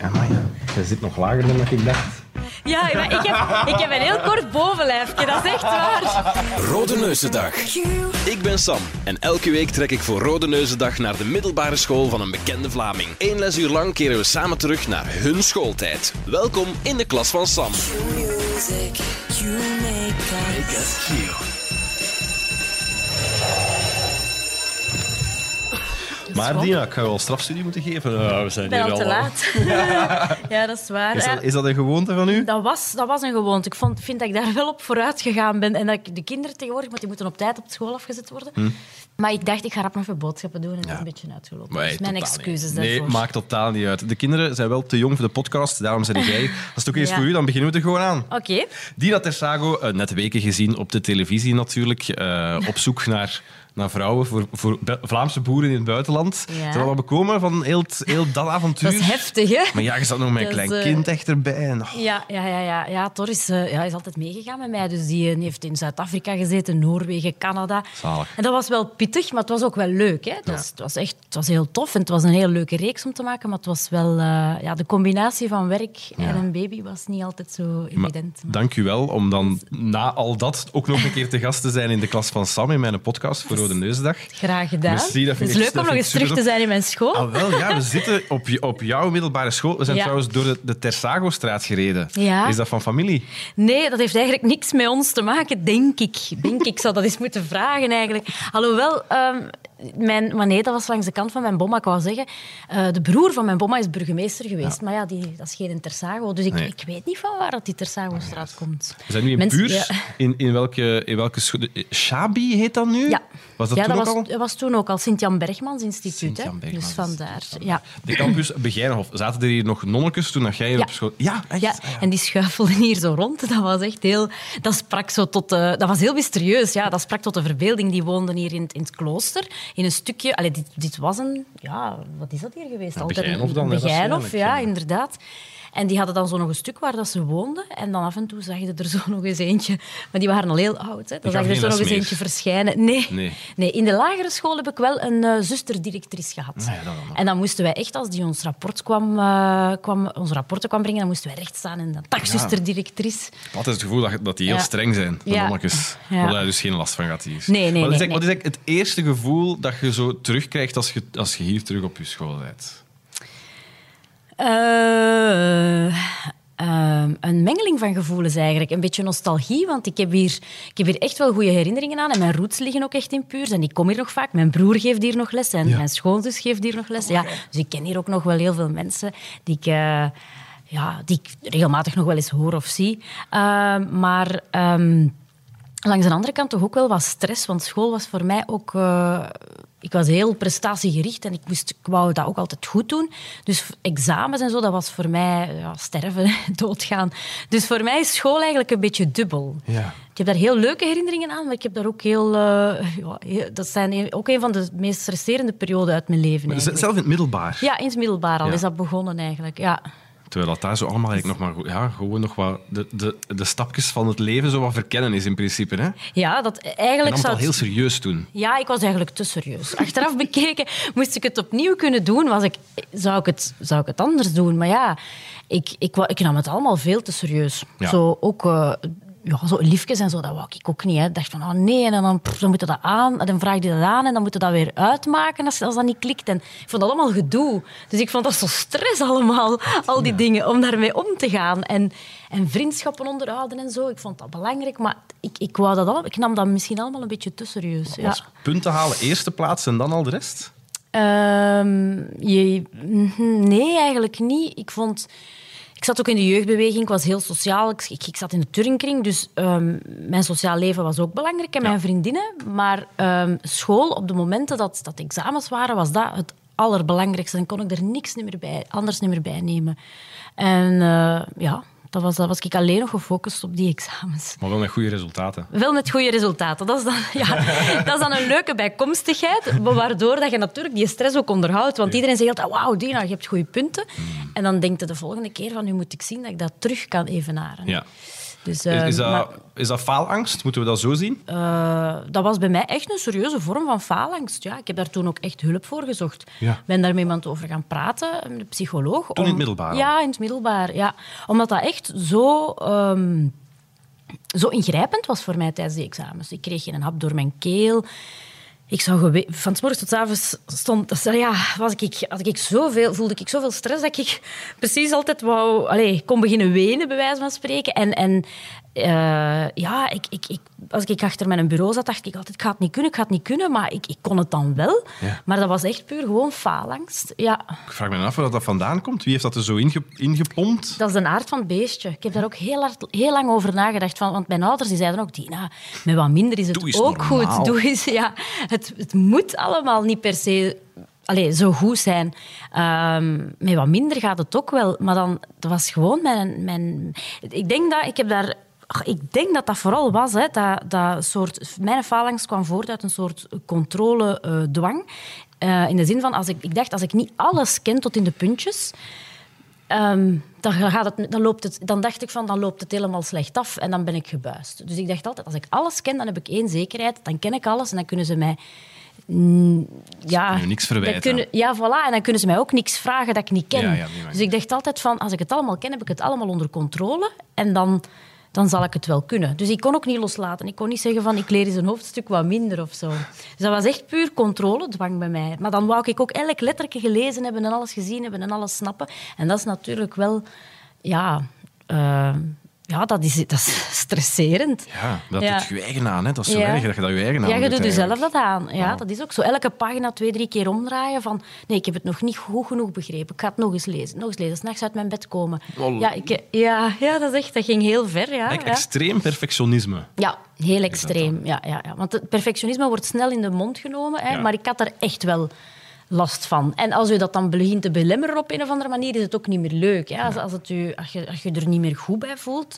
Amai, ja. Je zit nog lager dan dat ik dacht. Ja, maar ik heb, ik heb een heel kort bovenlijfje, dat is echt waar. Rode Neuzendag. Ik ben Sam en elke week trek ik voor Rode Neuzendag naar de middelbare school van een bekende Vlaming. Eén lesuur lang keren we samen terug naar hun schooltijd. Welkom in de klas van Sam. music you make us. Maar Dina, ik ga wel strafstudie moeten geven. Ah, we zijn Ik ben hier al te al- laat. ja, dat is waar. Is Ja, dat, is dat een gewoonte van u? Dat was, dat was een gewoonte. Ik vond, vind dat ik daar wel op vooruit gegaan ben. En dat ik de kinderen tegenwoordig, want die moeten op tijd op school afgezet worden. Hm. Maar ik dacht, ik ga rap nog even boodschappen doen en dat is een beetje uitgelopen. Maar dus mijn excuses niet. daarvoor. Nee, maakt totaal niet uit. De kinderen zijn wel te jong voor de podcast, daarom zijn jij. Als het ook is Ja. voor u, dan beginnen we er gewoon aan. Oké. Dina Tersago, eh, net weken gezien op de televisie natuurlijk, eh, op zoek naar, naar vrouwen voor, voor Vlaamse boeren in het buitenland. Ja. Zijn we bekomen van heel, heel dat avontuur? Dat is heftig, hè? Maar ja, je zat nog met een klein eh, kind echt erbij. En, oh, Ja, ja, ja, ja. ja Thor is, eh, ja, is altijd meegegaan met mij. Dus die, eh, die heeft in Zuid-Afrika gezeten, Noorwegen, Canada. Zalig. En dat was wel pittig, maar het was ook wel leuk. Hè? Het, was, het, was echt, het was heel tof en het was een heel leuke reeks om te maken. Maar het was wel... ja, de combinatie van werk en een baby was niet altijd zo evident. Maar- dank u wel om dan na al dat ook nog een keer te gast te zijn in de klas van Sam in mijn podcast voor Rode Neusdag. Graag gedaan. Merci, dat vind het is leuk om nog eens terug te zijn in mijn school. Ah, wel, ja, we zitten op, op jouw middelbare school. We zijn Ja. trouwens door de, de Tersago-straat gereden. Ja. Is dat van familie? Nee, dat heeft eigenlijk niks met ons te maken, denk ik. Denk ik. Zou dat eens moeten vragen, eigenlijk. Alhoewel, ehm, mijn, maar nee, dat was langs de kant van mijn bomma. Ik wou zeggen, eh, de broer van mijn bomma is burgemeester geweest. Maar ja, die, dat is geen Tersago. Dus ik, Nee. ik weet niet van waar dat die Tersago-straat komt. We zijn nu in Mensen- Puurs. ja. In, in welke, in welke school? Shabi heet dat nu? Ja. Was dat ja, toen dat ook was, al? was toen ook al Sint-Jan Bergmans Instituut. hè. Dus vandaar. Ja. De campus Begijnenhof. Zaten er hier nog nonnetjes toen dat jij hier Ja. op school... Ja, echt? Ja, Ah, ja. en die schuifelden hier zo rond. Dat was echt heel... Dat sprak zo tot... de- dat was heel mysterieus, ja. Dat sprak tot de verbeelding. Die woonden hier in, het- in het klooster. In een stukje... Allee, dit, dit was een... Ja, wat is dat hier geweest? Altijd Begijnhof dan, Begijnhof, ja. inderdaad. En die hadden dan zo nog een stuk waar dat ze woonden. En dan af en toe zag je er zo nog eens eentje... Maar die waren al heel oud, hè. Dan zag je er zo nog eens meer. eentje verschijnen. Nee. Nee. nee. In de lagere school heb ik wel een eh zusterdirectrice gehad. Dat dan. En dan moesten wij echt, als die ons, rapport kwam, eh, kwam, onze rapporten kwam brengen, dan moesten wij recht staan en dan dag, zusterdirectrice. Altijd het gevoel dat, dat die heel Ja. streng zijn, de Ja. daar je dus geen last van gaat hier. Nee, nee, wat, is nee, wat is eigenlijk het eerste gevoel dat je zo terugkrijgt als je, als je hier terug op je school bent? Eh, ehm, een mengeling van gevoelens eigenlijk. Een beetje nostalgie, want ik heb hier, ik heb hier echt wel goede herinneringen aan. En mijn roots liggen ook echt in Puurs. En ik kom hier nog vaak. Mijn broer geeft hier nog les en Ja. mijn schoonzus geeft hier nog les. Ja, dus ik ken hier ook nog wel heel veel mensen die ik... eh, ja, die ik regelmatig nog wel eens hoor of zie. Ehm, maar ehm, langs de andere kant toch ook wel wat stress, want school was voor mij ook... eh, ik was heel prestatiegericht en ik, moest, ik wou dat ook altijd goed doen. Dus examens en zo, dat was voor mij ja, sterven, doodgaan. Dus voor mij is school eigenlijk een beetje dubbel. Ja. Ik heb daar heel leuke herinneringen aan, maar ik heb daar ook heel... eh, ja, dat zijn ook een van de meest stresserende perioden uit mijn leven. Zelf in het middelbaar. Ja, in het middelbaar al Ja. is dat begonnen eigenlijk, ja. Terwijl dat daar zo allemaal eigenlijk nog maar ja, gewoon nog wat de, de, de stapjes van het leven zo wat verkennen is in principe. Hè? Ja, dat eigenlijk het zou het- heel serieus doen. Ja, ik was eigenlijk te serieus. Achteraf bekeken, moest ik het opnieuw kunnen doen, was ik, zou, ik het, zou ik het anders doen. Maar ja, ik, ik, ik nam het allemaal veel te serieus. Ja. Zo ook... eh, ja, zo liefjes en zo, dat wou ik ook niet. Hè. Ik dacht van, oh nee, en dan, dan moet je dat aan, en dan vraag je dat aan en dan moet je dat weer uitmaken als, als dat niet klikt. En ik vond dat allemaal gedoe. Dus ik vond dat zo stress allemaal, al die dingen, om daarmee om te gaan. En, en vriendschappen onderhouden en zo, ik vond dat belangrijk, maar ik, ik, wou dat allemaal, ik nam dat misschien allemaal een beetje te serieus. Ja. Punten halen eerste plaats en dan al de rest? Ehm, je, mhm, nee, eigenlijk niet. Ik vond... Ik zat ook in de jeugdbeweging, ik was heel sociaal. Ik, ik, ik zat in de turningkring, dus ehm, mijn sociaal leven was ook belangrijk en mijn vriendinnen. Maar ehm, school, op de momenten dat, dat examens waren, was dat het allerbelangrijkste. Dan kon ik er niks niet meer bij, anders niet meer bij nemen. En eh, ja, dat was, dat was ik alleen nog gefocust op die examens. Maar wel met goede resultaten. Wel met goede resultaten. Dat is dan, ja, dat is dan een leuke bijkomstigheid, waardoor dat je natuurlijk die stress ook onderhoudt. Want iedereen zegt altijd, wauw, Dina, je hebt goede punten. En dan denkt je de volgende keer van, nu moet ik zien dat ik dat terug kan evenaren. Ja. Dus, Is, eh, is, dat, maar, is dat faalangst? Moeten we dat zo zien? eh, dat was bij mij echt een serieuze vorm van faalangst. Ja, ik heb daar toen ook echt hulp voor gezocht. Ja. Ik ben daar met iemand over gaan praten, een psycholoog. in het middelbaar al? Ja, in het middelbaar. Ja. Omdat dat echt zo... ehm, zo ingrijpend was voor mij tijdens die examens. Ik kreeg geen hap door mijn keel. Ik zou van 's morgens tot avonds stond, ja, was ik, had ik zoveel, voelde ik zoveel stress dat ik precies altijd wou, allez, kon beginnen wenen, bij wijze van spreken. En, en eh, ja, ik, ik, ik, als ik achter mijn bureau zat, dacht ik altijd, ik ga het niet kunnen, ik ga het niet kunnen. Maar ik, ik kon het dan wel. Ja. Maar dat was echt puur gewoon faalangst. Ja. Ik vraag me af waar dat vandaan komt. Wie heeft dat er zo inge, ingepompt? Dat is de aard van het beestje. Ik heb daar ook heel, hard, heel lang over nagedacht. Van, want mijn ouders die zeiden ook, Dina, met wat minder is het ook normaal. goed. Doe eens, ja. het, het moet allemaal niet per se allee, zo goed zijn. Ehm, met wat minder gaat het ook wel. Maar dan, dat was gewoon mijn... mijn ik denk dat ik heb daar... ach, Ik denk dat dat vooral was. Hè, dat, dat soort, mijn falangst kwam voort uit een soort controle-dwang. Eh, in de zin van, als ik, ik dacht, als ik niet alles ken tot in de puntjes... Ehm, dan, gaat het, dan, loopt het, dan dacht ik van, dan loopt het helemaal slecht af en dan ben ik gebuist. Dus ik dacht altijd, als ik alles ken, dan heb ik één zekerheid. Dan ken ik alles en dan kunnen ze mij... mm, ja, je niks verwijten. dan kunnen- ja, voilà. En dan kunnen ze mij ook niks vragen dat ik niet ken. Ja, ja, die dus ik dacht altijd van, als ik het allemaal ken, heb ik het allemaal onder controle. En dan, dan zal ik het wel kunnen. Dus ik kon ook niet loslaten. Ik kon niet zeggen van, ik leer eens een hoofdstuk wat minder of zo. Dus dat was echt puur controledwang bij mij. Maar dan wou ik ook elk lettertje gelezen hebben en alles gezien hebben en alles snappen. En dat is natuurlijk wel... Ja... eh, ja, dat is, dat is stresserend. Ja, dat Ja. doet je eigen aan. Hè. Dat is zo erg dat je dat je eigen aan Ja, je doet jezelf dat aan. Ja, dat is ook zo. Elke pagina twee, drie keer omdraaien van... Nee, ik heb het nog niet goed genoeg begrepen. Ik ga het nog eens lezen. Nog eens lezen. S'nachts uit mijn bed komen. Ja, ik, ja, ja, dat is echt... Dat ging heel ver, ja. Extreem perfectionisme. Ja, heel extreem. Ja, ja, ja. Want het perfectionisme wordt snel in de mond genomen. Hè. Maar ik had er echt wel last van. En als u dat dan begint te belemmeren op een of andere manier, is het ook niet meer leuk. Hè. Als, als, het u, als, je, als je er niet meer goed bij voelt,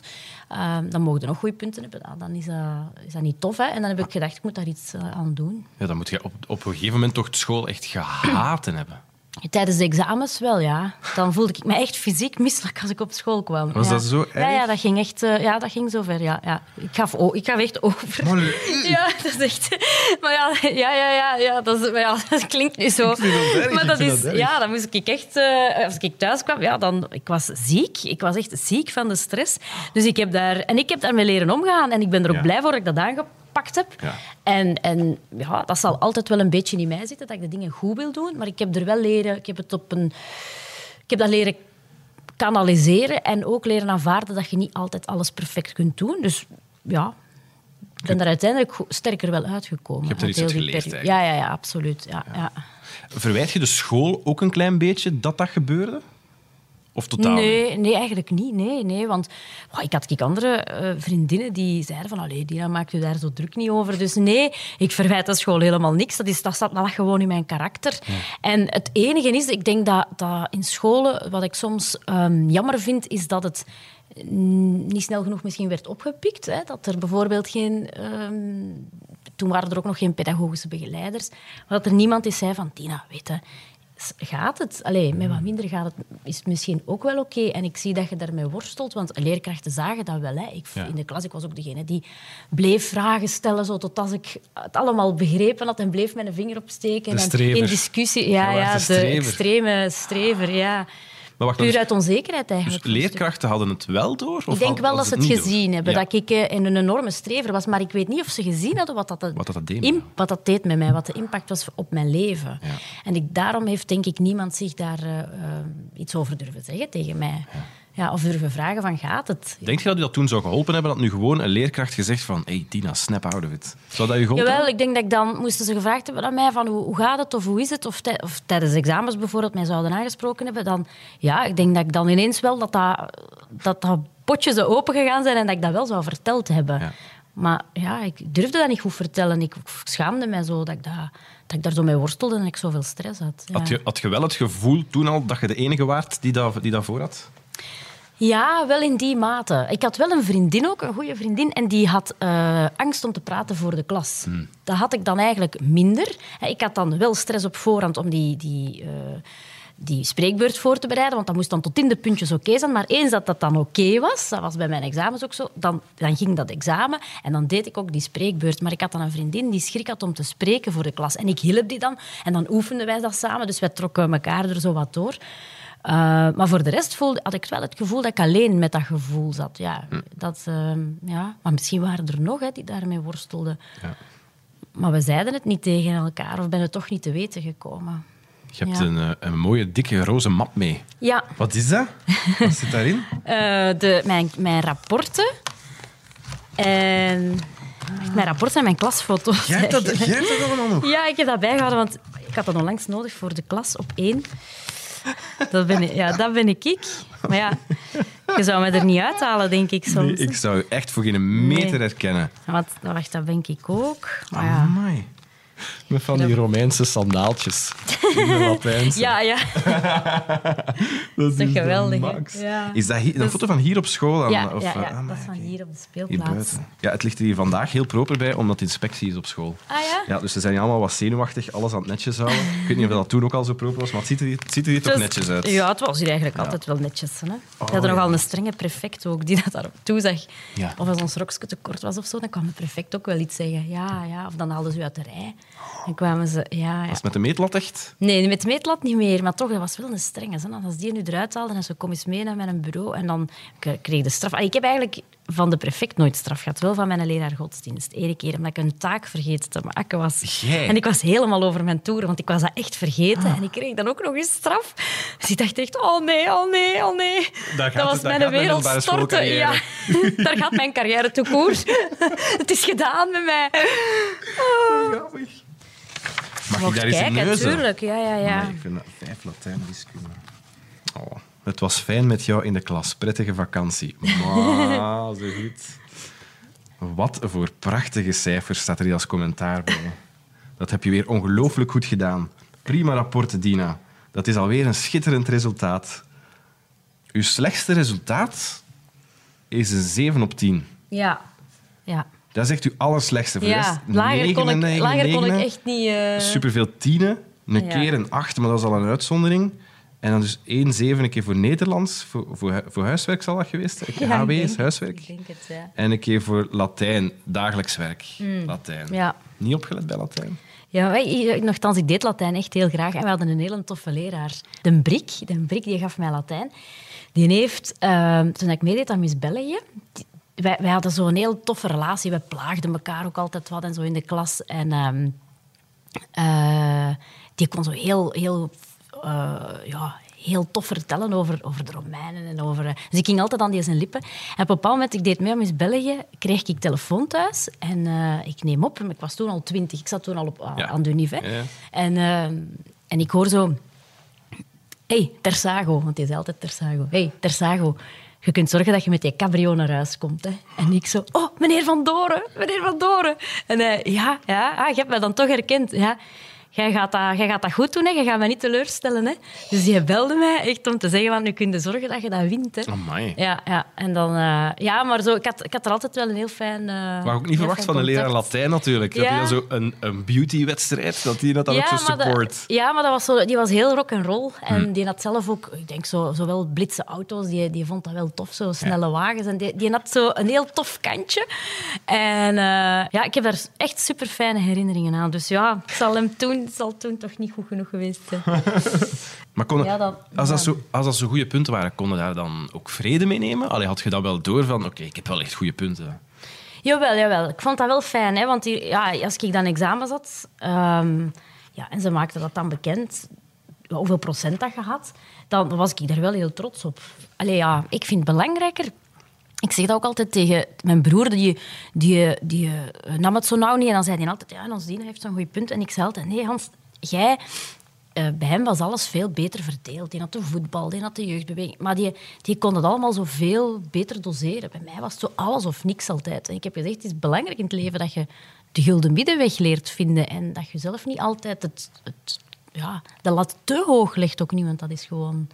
eh, dan mogen er nog goede punten hebben. Ah, dan is dat, is dat niet tof. Hè. En dan heb ik gedacht, ik moet daar iets eh, aan doen. Ja, dan moet je op, op een gegeven moment toch de school echt gehaten hebben. Tijdens de examens wel, ja. Dan voelde ik me echt fysiek misselijk als ik op school kwam. Was ja. dat zo Ja, erg? ja, dat ging echt eh, ja, dat ging zo ver. Ja, ja. Ik, gaf, o- ik gaf echt over. Ja, dat is echt... Maar ja, ja, ja, ja, ja, dat, is, maar ja, dat klinkt nu zo. dat maar dat is... dat ja, dan moest ik echt... eh, als ik thuis kwam, ja, dan... Ik was ziek. Ik was echt ziek van de stress. Dus ik heb daar... En ik heb daarmee leren omgaan. En ik ben er ook Ja. blij voor dat ik dat aangepakt heb. Ja. En, en ja, dat zal altijd wel een beetje in mij zitten, dat ik de dingen goed wil doen. Maar ik heb er wel leren... Ik heb het op een... Ik heb dat leren kanaliseren en ook leren aanvaarden dat je niet altijd alles perfect kunt doen. Dus ja, ik ben er uiteindelijk sterker wel uitgekomen. Je hebt er iets uit geleerd. Ja, ja, ja, absoluut. Ja, ja. Verwijt je de school ook een klein beetje dat dat gebeurde? Of totaal niet? Nee, nee, eigenlijk niet. Nee, nee, want oh, ik had ik andere eh, vriendinnen die zeiden van allee, Dina, maak je daar zo druk niet over. Dus nee, ik verwijt de school helemaal niks. Dat, is, dat staat dat gewoon in mijn karakter. En het enige is, ik denk dat, dat in scholen, wat ik soms ehm, jammer vind, is dat het niet snel genoeg misschien werd opgepikt. Hè? Dat er bijvoorbeeld geen... ehm, toen waren er ook nog geen pedagogische begeleiders. Maar dat er niemand die zei van, Tina, weet je, gaat het? Allee, met wat minder gaat het is misschien ook wel oké. En ik zie dat je daarmee worstelt, want leerkrachten zagen dat wel. Hè. Ik, Ja. In de klas ik was ook degene die bleef vragen stellen, zo tot als ik het allemaal begrepen had en bleef mijn vinger opsteken. En in discussie, ja, ja, de extreme strever, ja. Maar wacht, Puur dus, uit onzekerheid dus eigenlijk. stuk. leerkrachten hadden het wel door? Of Ik denk wel dat ze het door? gezien hebben, Ja. dat ik eh, een enorme strever was. Maar ik weet niet of ze gezien hadden wat dat, Wat dat deed wat dat deed met mij, wat de impact was op mijn leven. Ja. En ik, daarom heeft denk ik niemand zich daar eh, eh, iets over durven zeggen tegen mij. Ja. Of durven vragen van, gaat het? Denk je dat u dat toen zou geholpen hebben, dat nu gewoon een leerkracht gezegd van hey Tina, snap out of it. Zou dat u geholpen Jawel, hebben? ik denk dat ik dan moesten ze gevraagd hebben aan mij van hoe, hoe gaat het of hoe is het of, tij- of tijdens examens bijvoorbeeld mij zouden aangesproken hebben, dan ja, ik denk dat ik dan ineens wel dat dat, dat, dat potjes zo open gegaan zijn en dat ik dat wel zou verteld hebben. Ja. Maar ja, ik durfde dat niet goed vertellen. Ik schaamde mij zo dat ik, dat, dat ik daar zo mee worstelde en ik zoveel stress had. Ja. Had, je, had je wel het gevoel toen al dat je de enige waard die, dat, die dat voor had? Ja, wel in die mate. Ik had wel een vriendin ook, een goede vriendin, en die had eh, angst om te praten voor de klas. Dat had ik dan eigenlijk minder. Ik had dan wel stress op voorhand om die, die, eh, die spreekbeurt voor te bereiden, want dat moest dan tot in de puntjes oké zijn. Maar eens dat dat dan oké was, dat was bij mijn examens ook zo, dan, dan ging dat examen en dan deed ik ook die spreekbeurt. Maar ik had dan een vriendin die schrik had om te spreken voor de klas. En ik hielp die dan en dan oefenden wij dat samen, dus wij trokken elkaar er zo wat door. Uh, maar voor de rest voelde, had ik wel het gevoel dat ik alleen met dat gevoel zat. Ja, dat, uh, ja. Maar misschien waren er nog hè, die daarmee worstelden. Ja. Maar we zeiden het niet tegen elkaar of ben het toch niet te weten gekomen. Je hebt Ja. een, eh, een mooie, dikke, roze map mee. Ja, Wat is dat? Wat zit daarin? eh, de, mijn, mijn rapporten en mijn rapporten en mijn klasfoto's. Jij hebt dat, jij hebt dat allemaal nog? Ja, ik heb dat bijgehouden, want ik had dat onlangs nodig voor de klas op één. Dat ben ik, ja, dat ben ik. ik. Maar ja, je zou me er niet uithalen, denk ik soms. Nee, ik zou je echt voor geen meter Nee. herkennen. Want, wacht, dat ben ik ook. Maar ja. Amai. Met van die Romeinse sandaaltjes. In de Latijnse. Ja, ja. dat is toch geweldig. Ja. Is dat hier, een foto van hier op school? Dan, Ja, of, ja, eh, ja. amai, dat is van hier op de speelplaats. Ja, het ligt er hier vandaag heel proper bij, omdat de inspectie is op school. Ah ja? Ja, dus ze zijn allemaal wat zenuwachtig, alles aan het netjes houden. Ik weet niet of dat toen ook al zo proper was, maar het ziet er hier, het ziet er hier toch netjes uit. Ja, het was hier eigenlijk altijd wel netjes. Hè? We hadden ja. nogal een strenge prefect ook, die dat daarop toezag. Ja. Of als ons rokje te kort was of zo, dan kwam de prefect ook wel iets zeggen. Ja, ja. Of dan haalden ze u uit de rij. Dan kwamen ze... Ja, ja. Was het met de meetlat echt? Nee, met meetlat niet meer, maar toch, dat was wel een strenge. Hè? Als die nu eruit haalde en ze kom eens mee naar mijn bureau en dan kreeg de straf. Ik heb eigenlijk van de prefect nooit straf gehad, wel van mijn leraar godsdienst. Eén keer omdat ik een taak vergeten te maken was. Jij? En ik was helemaal over mijn toer, want ik was dat echt vergeten. En ik kreeg dan ook nog eens straf. Dus ik dacht echt, oh nee, oh nee, oh nee. Dat het- was mijn wereld storten. Ja, daar gaat mijn carrière toe koers. het is gedaan met mij. Mag ik daar eens kijken, neuzen? tuurlijk. Ja, ja, ja. Nee, ik vind dat vijf Latijn wiskunde. Oh, het was fijn met jou in de klas. Prettige vakantie. Maar, zo goed. Wat voor prachtige cijfers staat er hier als commentaar bij. Dat heb je weer ongelooflijk goed gedaan. Prima rapport, Dina. Dat is alweer een schitterend resultaat. Uw slechtste resultaat is een 7 op 10. Ja. ja. Dat is echt uw allerslechtste. Voor de Ja, rest lager kon, ik, 9, lager kon ik 9. echt niet... eh, Superveel tienen. Een Ja. keer een acht, maar dat is al een uitzondering. En dan dus één zeven een keer voor Nederlands. Voor, voor, voor huiswerk zal dat geweest zijn. Ja, is huiswerk. Ik denk het, ja. En een keer voor Latijn, dagelijks werk. Latijn. Mm. Ja. Niet opgelet bij Latijn? Ja, wij, nogthans, ik deed Latijn echt heel graag. En we hadden een hele toffe leraar. De Brik, de Brik die gaf mij Latijn. Die heeft, eh, toen ik meedeed aan Miss België... wij, wij hadden zo'n heel toffe relatie. We plaagden elkaar ook altijd wat en zo in de klas. En ehm, eh, die kon zo heel, heel, eh, ja, heel tof vertellen over, over de Romeinen. En over, eh, dus ik ging altijd aan die zijn lippen. En op een bepaald moment, ik deed mee aan Miss België, kreeg ik telefoon thuis. En ik neem op. Ik was toen al twintig. Ik zat toen al op, Ja. aan de univ. hè. Ja, ja. En, eh, en ik hoor zo... hey, Tersago. Want die zei altijd Tersago. hey, Tersago. Je kunt zorgen dat je met die cabrio naar huis komt. Hè. En ik zo... Oh, meneer Van Doren. Meneer Van Doren. En. Ja, ja. Ah, je hebt mij dan toch herkend. Ja. Jij gaat, dat, jij gaat dat goed doen, hè. je gaat mij niet teleurstellen. Hè. Dus die belde mij echt om te zeggen, van, nu kun je zorgen dat je dat wint. Hè. Amai. Ja, ja, en dan... eh, ja, maar zo, ik, had, ik had er altijd wel een heel fijn... eh Maar ook niet verwacht van een leraar. Latijn natuurlijk. Dat hij dan zo een, een beauty-wedstrijd, dat hij dat dan ook zo dat- support. ja, maar dat was zo, die was heel rock and roll. En Hm. die had zelf ook, ik denk, zo, zowel blitse auto's, die, die vond dat wel tof, zo snelle wagens. En die, die had zo een heel tof kantje. En eh, ja, ik heb daar echt super fijne herinneringen aan. Dus ja, het zal hem toen, het zal toen toch niet goed genoeg geweest zijn. Maar kon, Ja, dan- als, dat ja. zo, als dat zo goede punten waren, kon je daar dan ook vrede mee nemen? Allee, had je dan wel door van, oké, ik heb wel echt goede punten. Jawel, jawel. Ik vond dat wel fijn, hè, want die, ja, als ik dan examen zat ehm, ja, en ze maakten dat dan bekend, hoeveel procent dat je had, dan was ik daar wel heel trots op. Allee, ja, ik vind het belangrijker. Ik zeg dat ook altijd tegen mijn broer, die, die, die eh, nam het zo nauw niet. En dan zei hij altijd, ja, ons Dina heeft zo'n goede punt. En ik zei altijd, nee Hans, jij... eh, bij hem was alles veel beter verdeeld. Die had de voetbal, die had de jeugdbeweging. Maar die, die kon het allemaal zoveel beter doseren. Bij mij was het zo alles of niks altijd. En ik heb gezegd, het is belangrijk in het leven dat je de gulden middenweg leert vinden. En dat je zelf niet altijd het, het, ja, de lat te hoog legt ook niet. Want dat is gewoon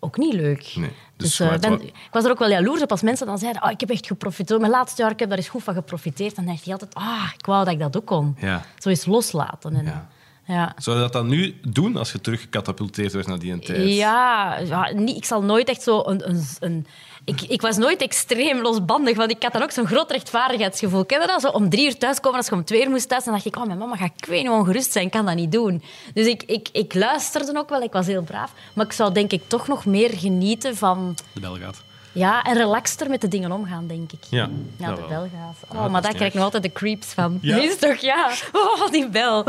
ook niet leuk. Nee, dus Dus, eh, ben- ik was er ook wel jaloers op als mensen dan zeiden oh, ik heb echt geprofiteerd. Mijn laatste jaar ik heb daar eens goed van geprofiteerd. Dan dacht je altijd, ah, ik wou dat ik dat ook kon. Ja. Zo eens loslaten. En, Ja. Ja. Zou je dat dan nu doen als je terug gecatapulteerd werd naar die tijd? Ja, ja niet, ik zal nooit echt zo een... een, een ik, ik was nooit extreem losbandig, want ik had dan ook zo'n groot rechtvaardigheidsgevoel. Ken je dat? Zo om drie uur thuiskomen, als je om twee uur moest thuis, dan dacht ik, oh, mijn mama gaat niet ongerust zijn, ik kan dat niet doen. Dus ik, ik, ik luisterde ook wel, ik was heel braaf. Maar ik zou denk ik toch nog meer genieten van... De bel gaat. Ja, en relaxter met de dingen omgaan, denk ik. Ja, Ja, dat de bel gaat. Oh, Ja, dat maar daar krijg ik nog altijd de creeps van. Ja? Dat is toch, ja. Oh, die bel.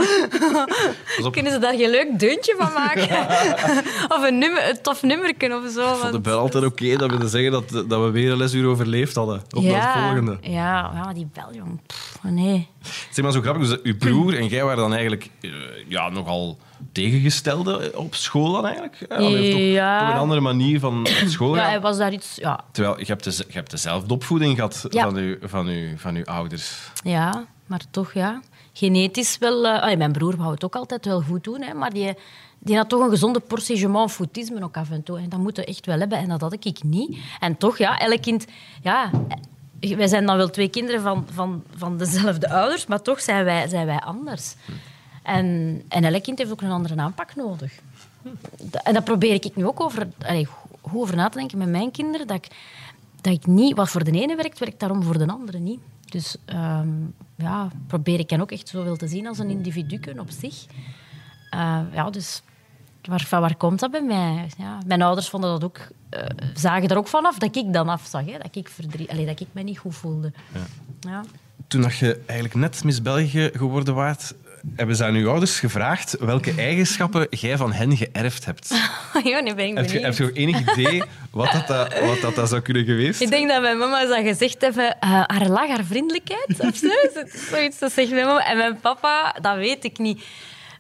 Kunnen ze daar geen leuk deuntje van maken? of een, nummer, een tof nummerken of zo. Ik vond de bel altijd oké. dat we zeggen dat, dat we weer een lesuur overleefd hadden. Op naar het volgende. Ja, ja, die bel, jong. Pff, nee. Zeg maar zo grappig, dus uw broer en jij waren dan eigenlijk eh, ja, nogal tegengestelde op school dan eigenlijk? Ja, allee, of toch, Ja. toch een andere manier van school Ja, hij was daar iets... Ja, Terwijl je hebt, de, je hebt dezelfde opvoeding gehad Ja. van, uw, van, uw, van uw ouders. ja maar toch, ja. Genetisch wel... eh, allee, mijn broer wou het ook altijd wel goed doen, hè, maar die, die had toch een gezonde portie je m'en foutisme ook af en toe. En dat moeten we echt wel hebben. En dat had ik niet. En toch, ja, elk kind... Ja, eh, wij zijn dan wel twee kinderen van, van, van dezelfde ouders, maar toch zijn wij, zijn wij anders. En, en elk kind heeft ook een andere aanpak nodig. En dat probeer ik nu ook over, allee, goed over na te denken met mijn kinderen. Dat ik, dat ik niet, wat voor de ene werkt, werkt daarom voor de andere niet. Dus ehm, ja, probeer ik hen ook echt zoveel te zien als een individu op zich. Eh, ja, dus waar, van waar komt dat bij mij? Ja, mijn ouders vonden dat ook, eh, zagen er ook vanaf dat ik dan afzag. Hè, dat, ik verdriet, allee, dat ik me niet goed voelde. Ja. Toen dat je eigenlijk net Miss België geworden waart, hebben ze aan uw ouders gevraagd welke eigenschappen jij van hen geërfd hebt. ja, nu ben ik Heb je, heb je enig idee wat dat, dat- wat dat, dat zou kunnen geweest? Ik denk dat mijn mama zou gezegd hebben, eh, haar lach, haar vriendelijkheid of zo. Zoiets dat zegt mijn mama. En mijn papa, dat weet ik niet.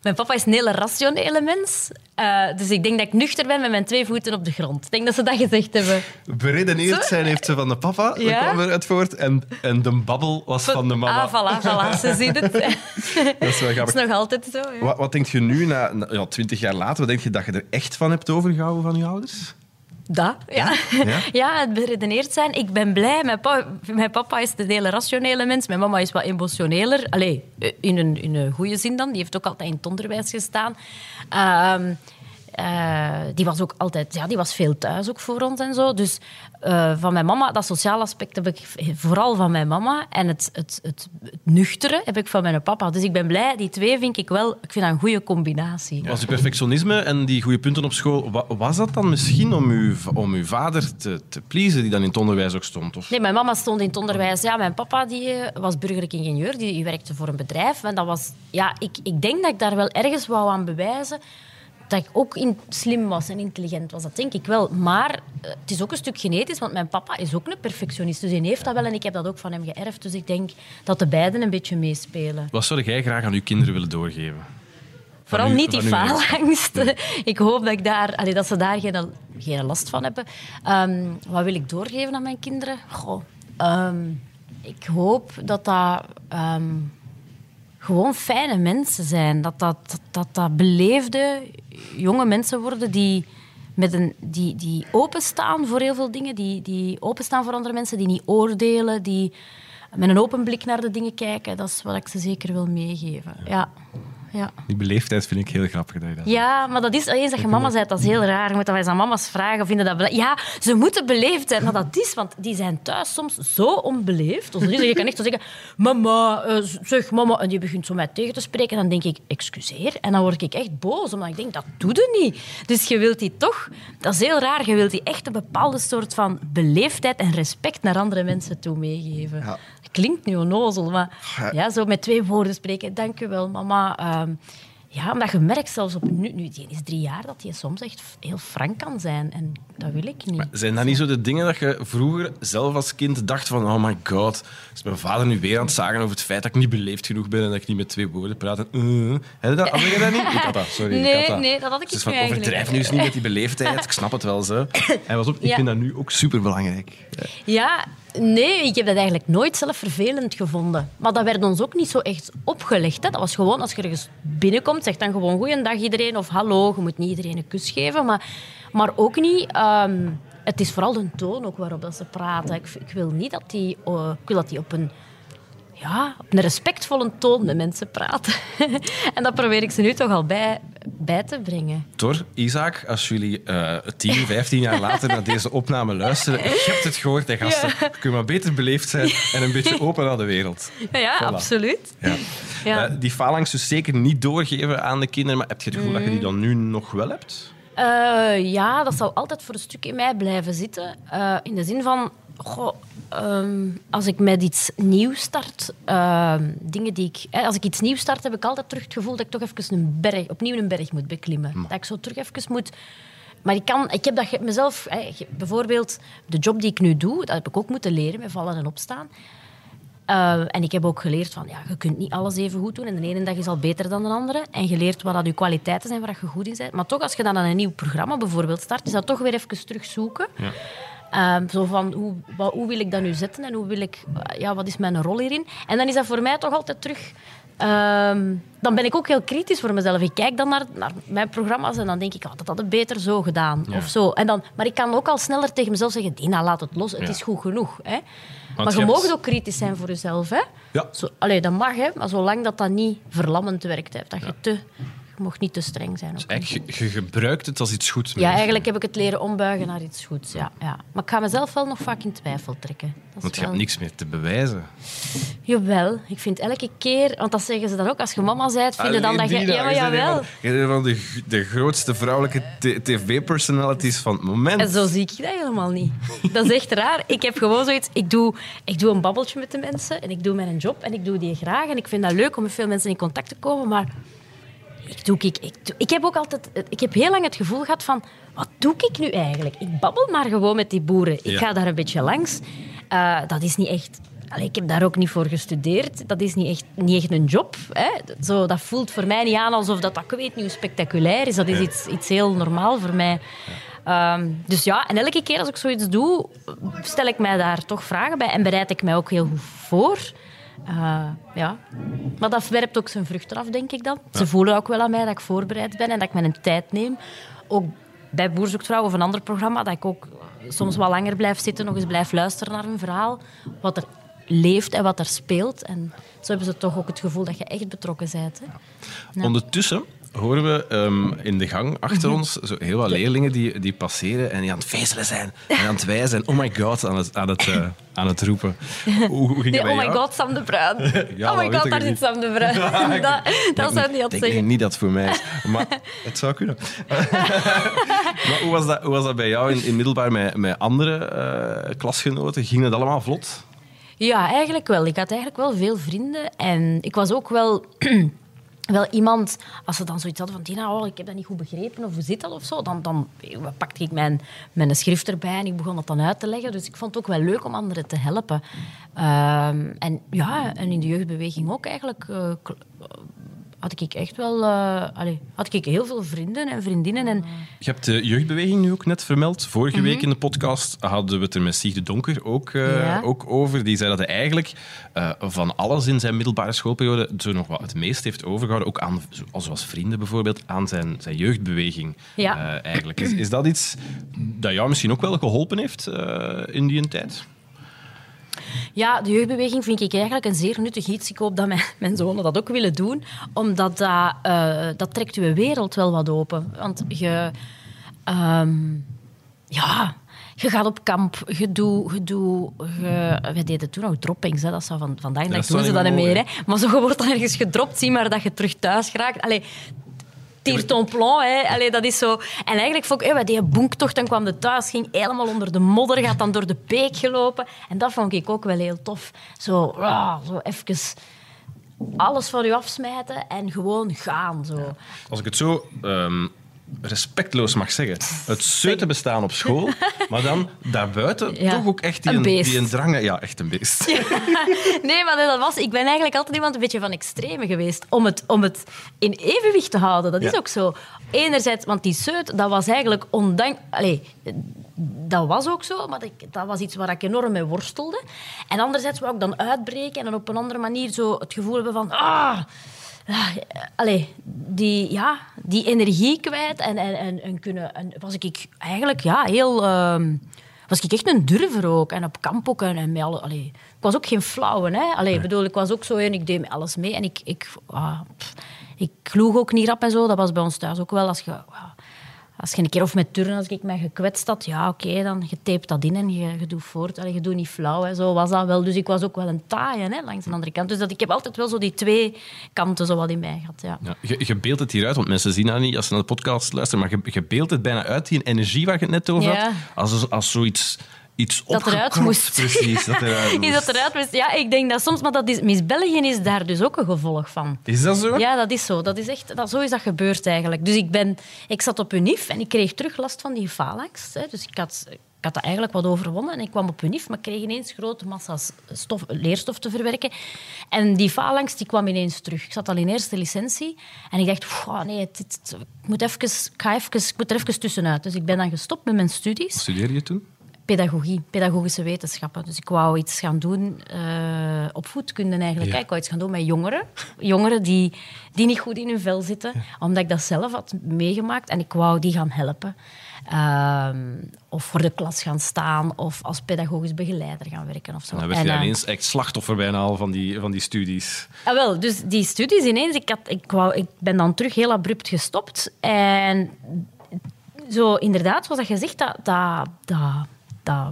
Mijn papa is een hele rationele mens. Eh, dus ik denk dat ik nuchter ben met mijn twee voeten op de grond. Ik denk dat ze dat gezegd hebben. Beredeneerd zijn heeft ze van de papa, dat Ja? kwam eruit voort. En, en de babbel was van de mama. Ah, voilà, voilà. Ze zien het. Dat is wel Dat grappig. is nog altijd zo. Ja. Wat, wat denk je nu, na, na- ja, twintig jaar later, wat denk je dat je er echt van hebt overgehouden van je ouders? Dat, ja. Ja? Ja, het beredeneerd zijn. Ik ben blij. Mijn, pa- mijn papa is een hele rationele mens. Mijn mama is wat emotioneler. Allee, in een, in een goede zin dan. Die heeft ook altijd in het onderwijs gestaan. Ehm, eh, die was ook altijd... Ja, die was veel thuis ook voor ons en zo. Dus eh, van mijn mama, dat sociale aspect heb ik vooral van mijn mama. En het, het, het, het nuchtere heb ik van mijn papa. Dus ik ben blij. Die twee vind ik wel... Ik vind dat een goede combinatie. Was uw perfectionisme en die goede punten op school, wa- was dat dan misschien om uw, om uw vader te, te pleasen, die dan in het onderwijs ook stond? Of? Nee, mijn mama stond in het onderwijs. Ja, mijn papa die, eh, was burgerlijk ingenieur, die, die werkte voor een bedrijf. En dat was, ja, ik, ik denk dat ik daar wel ergens wou aan bewijzen dat ik ook in, slim was en intelligent was. Dat denk ik wel. Maar eh, het is ook een stuk genetisch, want mijn papa is ook een perfectionist. Dus hij heeft dat wel en ik heb dat ook van hem geërfd. Dus ik denk dat de beiden een beetje meespelen. Wat zou jij graag aan uw kinderen willen doorgeven? Vooral niet die faalangst. Ik hoop dat, ik daar, allee, dat ze daar geen, geen last van hebben. Ehm, wat wil ik doorgeven aan mijn kinderen? Goh, ehm, ik hoop dat dat ehm, gewoon fijne mensen zijn. Dat dat, dat, dat, dat beleefde jonge mensen worden die, met een, die, die openstaan voor heel veel dingen. Die, die openstaan voor andere mensen, die niet oordelen. Die met een open blik naar de dingen kijken. Dat is wat ik ze zeker wil meegeven. Ja. Ja. Die beleefdheid vind ik heel grappig dat je dat Ja, maar dat is eens dat je mama bent, dat is heel raar. Je moet dat eens aan mama's vragen. Vinden dat bele- ja, ze moeten beleefd zijn. Maar dat is, want die zijn thuis soms zo onbeleefd. Dus je kan echt zo zeggen, mama, eh, zeg mama. En die begint zo mij tegen te spreken. Dan denk ik, excuseer. En dan word ik echt boos, omdat ik denk, dat doe je niet. Dus je wilt die toch, dat is heel raar, je wilt die echt een bepaalde soort van beleefdheid en respect naar andere mensen toe meegeven. Ja. Klinkt nu onnozel, maar Ja. zo met twee woorden spreken. Dank u wel, mama. Ehm, ja, omdat je merkt zelfs op nu, nu die is drie jaar, dat hij soms echt heel frank kan zijn. En dat wil ik niet. Zijn dat niet zo de dingen dat je vroeger zelf als kind dacht van oh my god, is mijn vader nu weer aan het zagen over het feit dat ik niet beleefd genoeg ben en dat ik niet met twee woorden praat? En, uh, heb je dat, had je dat niet? Ik had dat, sorry. ik Nee, had dat. nee, dat had ik Dus niet van, eigenlijk. overdrijf nu eens niet met die beleefdheid, ik snap het wel zo. En was op, ik Ja. vind dat nu ook superbelangrijk. Ja, nee, ik heb dat eigenlijk nooit zelf vervelend gevonden. Maar dat werd ons ook niet zo echt opgelegd. Dat was gewoon, als je ergens binnenkomt, zeg dan gewoon goeiedag iedereen of hallo. Je moet niet iedereen een kus geven, maar, maar ook niet... ehm, het is vooral de toon ook waarop dat ze praten. Ik, ik wil niet dat die, eh, ik wil dat die op een ja, op een respectvolle toon met mensen praten. en dat probeer ik ze nu toch al bij, bij te brengen. Tor, Isaac, als jullie eh 10, 15 jaar later naar deze opname luisteren, je hebt het gehoord, hè, gasten. Je kunt maar beter beleefd zijn en een beetje open naar de wereld. Ja, ja Voilà. absoluut. Ja. Ja. Eh, die faalangst dus zeker niet doorgeven aan de kinderen, maar heb je het gevoel dat je die dan nu nog wel hebt? Eh, ja, dat zal altijd voor een stuk in mij blijven zitten. Eh, in de zin van, goh, ehm, als ik met iets nieuws start, ehm, dingen die ik, hè, als ik iets nieuws start, heb ik altijd terug het gevoel dat ik toch even een berg, opnieuw een berg moet beklimmen. Dat ik zo terug even moet. Maar ik, kan, ik heb dat mezelf, hè, bijvoorbeeld de job die ik nu doe, dat heb ik ook moeten leren met vallen en opstaan. Eh, en ik heb ook geleerd van, ja, je kunt niet alles even goed doen. En de ene dag is al beter dan de andere. En je leert wat dat je kwaliteiten zijn, waar je goed in bent. Maar toch, als je dan aan een nieuw programma bijvoorbeeld start, is dat toch weer even terugzoeken. Ehm, zo van, hoe, wat, hoe wil ik dat nu zetten en hoe wil ik, eh, ja, wat is mijn rol hierin? En dan is dat voor mij toch altijd terug... ehm, dan ben ik ook heel kritisch voor mezelf. Ik kijk dan naar, naar mijn programma's en dan denk ik, oh, dat had ik beter zo gedaan. Of zo. En dan, maar ik kan ook al sneller tegen mezelf zeggen, Dina, laat het los. Het Ja. is goed genoeg. Hè? Want maar je hebt- mag ook kritisch zijn voor jezelf. Hè? Ja. Zo, allee, dat mag, hè, maar zolang dat, dat niet verlammend werkt. Hè, dat je, te, mocht niet te streng zijn. Eigenlijk, je, je gebruikt het als iets goeds. Ja, eigenlijk heb ik het leren ombuigen naar iets goeds. Ja, ja. Maar ik ga mezelf wel nog vaak in twijfel trekken. Dat Want je wel- hebt niks meer te bewijzen. Jawel, ik vind elke keer... Want dat zeggen ze dan ook, als je mama bent, vinden dan dat je... Ja, maar jawel. Je bent van de, de grootste vrouwelijke tv-personalities van het moment. En zo zie ik dat helemaal niet. Dat is echt raar. Ik heb gewoon zoiets... Ik doe, ik doe een babbeltje met de mensen en ik doe mijn job en ik doe die graag. En ik vind dat leuk om met veel mensen in contact te komen, maar... Ik, doe, ik, ik, doe- ik heb ook altijd... Ik heb heel lang het gevoel gehad van... Wat doe ik nu eigenlijk? Ik babbel maar gewoon met die boeren. Ik Ja. ga daar een beetje langs. Eh, dat is niet echt... Allee, ik heb daar ook niet voor gestudeerd. Dat is niet echt, niet echt een job. Hè. Zo, dat voelt voor mij niet aan alsof dat, dat ik weet niet spectaculair is. Dat is iets, iets heel normaal voor mij. Ehm, dus ja, en elke keer als ik zoiets doe, stel ik mij daar toch vragen bij en bereid ik mij ook heel goed voor. Eh, ja. Maar dat werpt ook zijn vruchten af, denk ik dan. Ze voelen ook wel aan mij dat ik voorbereid ben en dat ik mijn tijd neem. Ook bij Boer zoekt vrouw of een ander programma, dat ik ook soms wat langer blijf zitten, nog eens blijf luisteren naar een verhaal. Wat er leeft en wat er speelt. En zo hebben ze toch ook het gevoel dat je echt betrokken bent. Hè? Ja. Ondertussen horen we ehm, in de gang achter ons zo heel wat leerlingen die, die passeren en die aan het vezelen zijn en aan het wijzen en oh my god aan het, aan het, eh, aan het roepen. Hoe, hoe ging Nee, oh my jou? god, Sam de Bruin. Ja, oh my god, ik daar zit Sam de Bruin. dat dat zou niet Ik had denk zeggen. niet dat het voor mij is. Maar het zou kunnen. maar hoe was dat, hoe was dat bij jou in, in middelbaar met, met andere eh, klasgenoten? Ging het allemaal vlot? Ja, eigenlijk wel. Ik had eigenlijk wel veel vrienden. En ik was ook wel, wel iemand, als ze dan zoiets hadden van Tina, oh, ik heb dat niet goed begrepen of hoe zit dat of zo, dan, dan pakte ik mijn, mijn schrift erbij en ik begon dat dan uit te leggen. Dus ik vond het ook wel leuk om anderen te helpen. Ehm, en ja, en in de jeugdbeweging ook eigenlijk. eh, had ik echt wel uh, allee, had ik heel veel vrienden en vriendinnen. En Je hebt de jeugdbeweging nu ook net vermeld. Vorige Mhm. week in de podcast hadden we het er met Sieg de Donker ook, uh, Ja. ook over. Die zei dat hij eigenlijk uh, van alles in zijn middelbare schoolperiode zo nog wat het meest heeft overgehouden. Ook aan, zoals vrienden bijvoorbeeld, aan zijn, zijn jeugdbeweging. Ja. Eigenlijk. Is, is dat iets dat jou misschien ook wel geholpen heeft in die tijd? Ja, de jeugdbeweging vind ik eigenlijk een zeer nuttig iets. Ik hoop dat mijn, mijn zonen dat ook willen doen, omdat dat, uh, dat trekt je wereld wel wat open. Want je... Um, ja, je gaat op kamp, je doet... Je doet je, wij deden toen nog droppings, hè. dat zou van, vandaag dag doen ze dat niet meer. Hè. Maar zo, wordt ergens gedropt, zie maar dat je terug thuis geraakt. Allee, tire ton plan, hè. Allee, dat is zo... En eigenlijk vond ik, bij die bonktocht, dan kwam de thuis, ging helemaal onder de modder, gaat dan door de beek gelopen. En dat vond ik ook wel heel tof. Zo, ah, zo even alles van je afsmijten en gewoon gaan. Zo. Als ik het zo um, respectloos mag zeggen. Het zeuten bestaan op school, maar dan daarbuiten ja. toch ook echt die een, die een drang... Ja, echt een beest. Ja. Nee, maar dat was... Ik ben eigenlijk altijd iemand een beetje van extreme geweest om het, om het in evenwicht te houden. Dat is ook zo. Enerzijds, want die zeut, dat was eigenlijk ondank... Allee, dat was ook zo, maar dat, dat, was iets waar ik enorm mee worstelde. En anderzijds wou ik dan uitbreken en dan op een andere manier zo het gevoel hebben van... Ah, Allee, die, ja, die energie kwijt en, en, en, en kunnen... En was ik eigenlijk ja, heel uh, was ik echt een durver ook. En op kamp ook. En, en met alle, allee, ik was ook geen flauwe. Hè? Allee, bedoel, ik was ook zo een, ik deed met alles mee. En ik, ik, ah, ik kloeg ook niet rap en zo. Dat was bij ons thuis ook wel. Als je, ah, als je een keer of met turnen, als ik mij gekwetst had, ja, oké, dan je dat in en je, je doet voort. Allee, je doet niet flauw, hè. zo was dat wel. Dus ik was ook wel een taaie, hè, langs de andere kant. Dus dat, ik heb altijd wel zo die twee kanten zo wat in mij gehad, ja. Ja, je, je beeldt het hier uit, want mensen zien dat niet als ze naar de podcast luisteren, maar je, je beeldt het bijna uit, die energie waar je het net over Ja. had, als, als zoiets iets Dat eruit moest. Precies, dat eruit moest. dat eruit moest? Ja, ik denk dat soms... Maar dat is, Miss België is daar dus ook een gevolg van. Is dat zo? Ja, dat is zo. Dat is echt, dat, zo is dat gebeurd eigenlijk. Dus ik, ben, ik zat op UNIF en ik kreeg terug last van die faalangst. Hè. Dus ik had, ik had dat eigenlijk wat overwonnen en ik kwam op UNIF, maar kreeg ineens grote massa's stof, leerstof te verwerken. En die faalangst die kwam ineens terug. Ik zat al in eerste licentie en ik dacht, "Pff, nee, het, ik, moet even, ik, ga even, ik moet er even tussenuit. Dus ik ben dan gestopt met mijn studies Wat studeerde je toen? Pedagogie, pedagogische wetenschappen. Dus ik wou iets gaan doen eh, op voedkunde eigenlijk. Ja. Ik wou iets gaan doen met jongeren. Jongeren die, die niet goed in hun vel zitten. Omdat ik dat zelf had meegemaakt. En ik wou die gaan helpen. Ehm, of voor de klas gaan staan. Of als pedagogisch begeleider gaan werken. Of zo. Dan werd En, je eh, ineens echt slachtoffer bijna al van die, van die studies. Ah, wel, dus die studies ineens, ik, had, ik, wou, ik ben dan terug heel abrupt gestopt. En zo inderdaad, zoals dat je zegt, dat, dat, dat, dat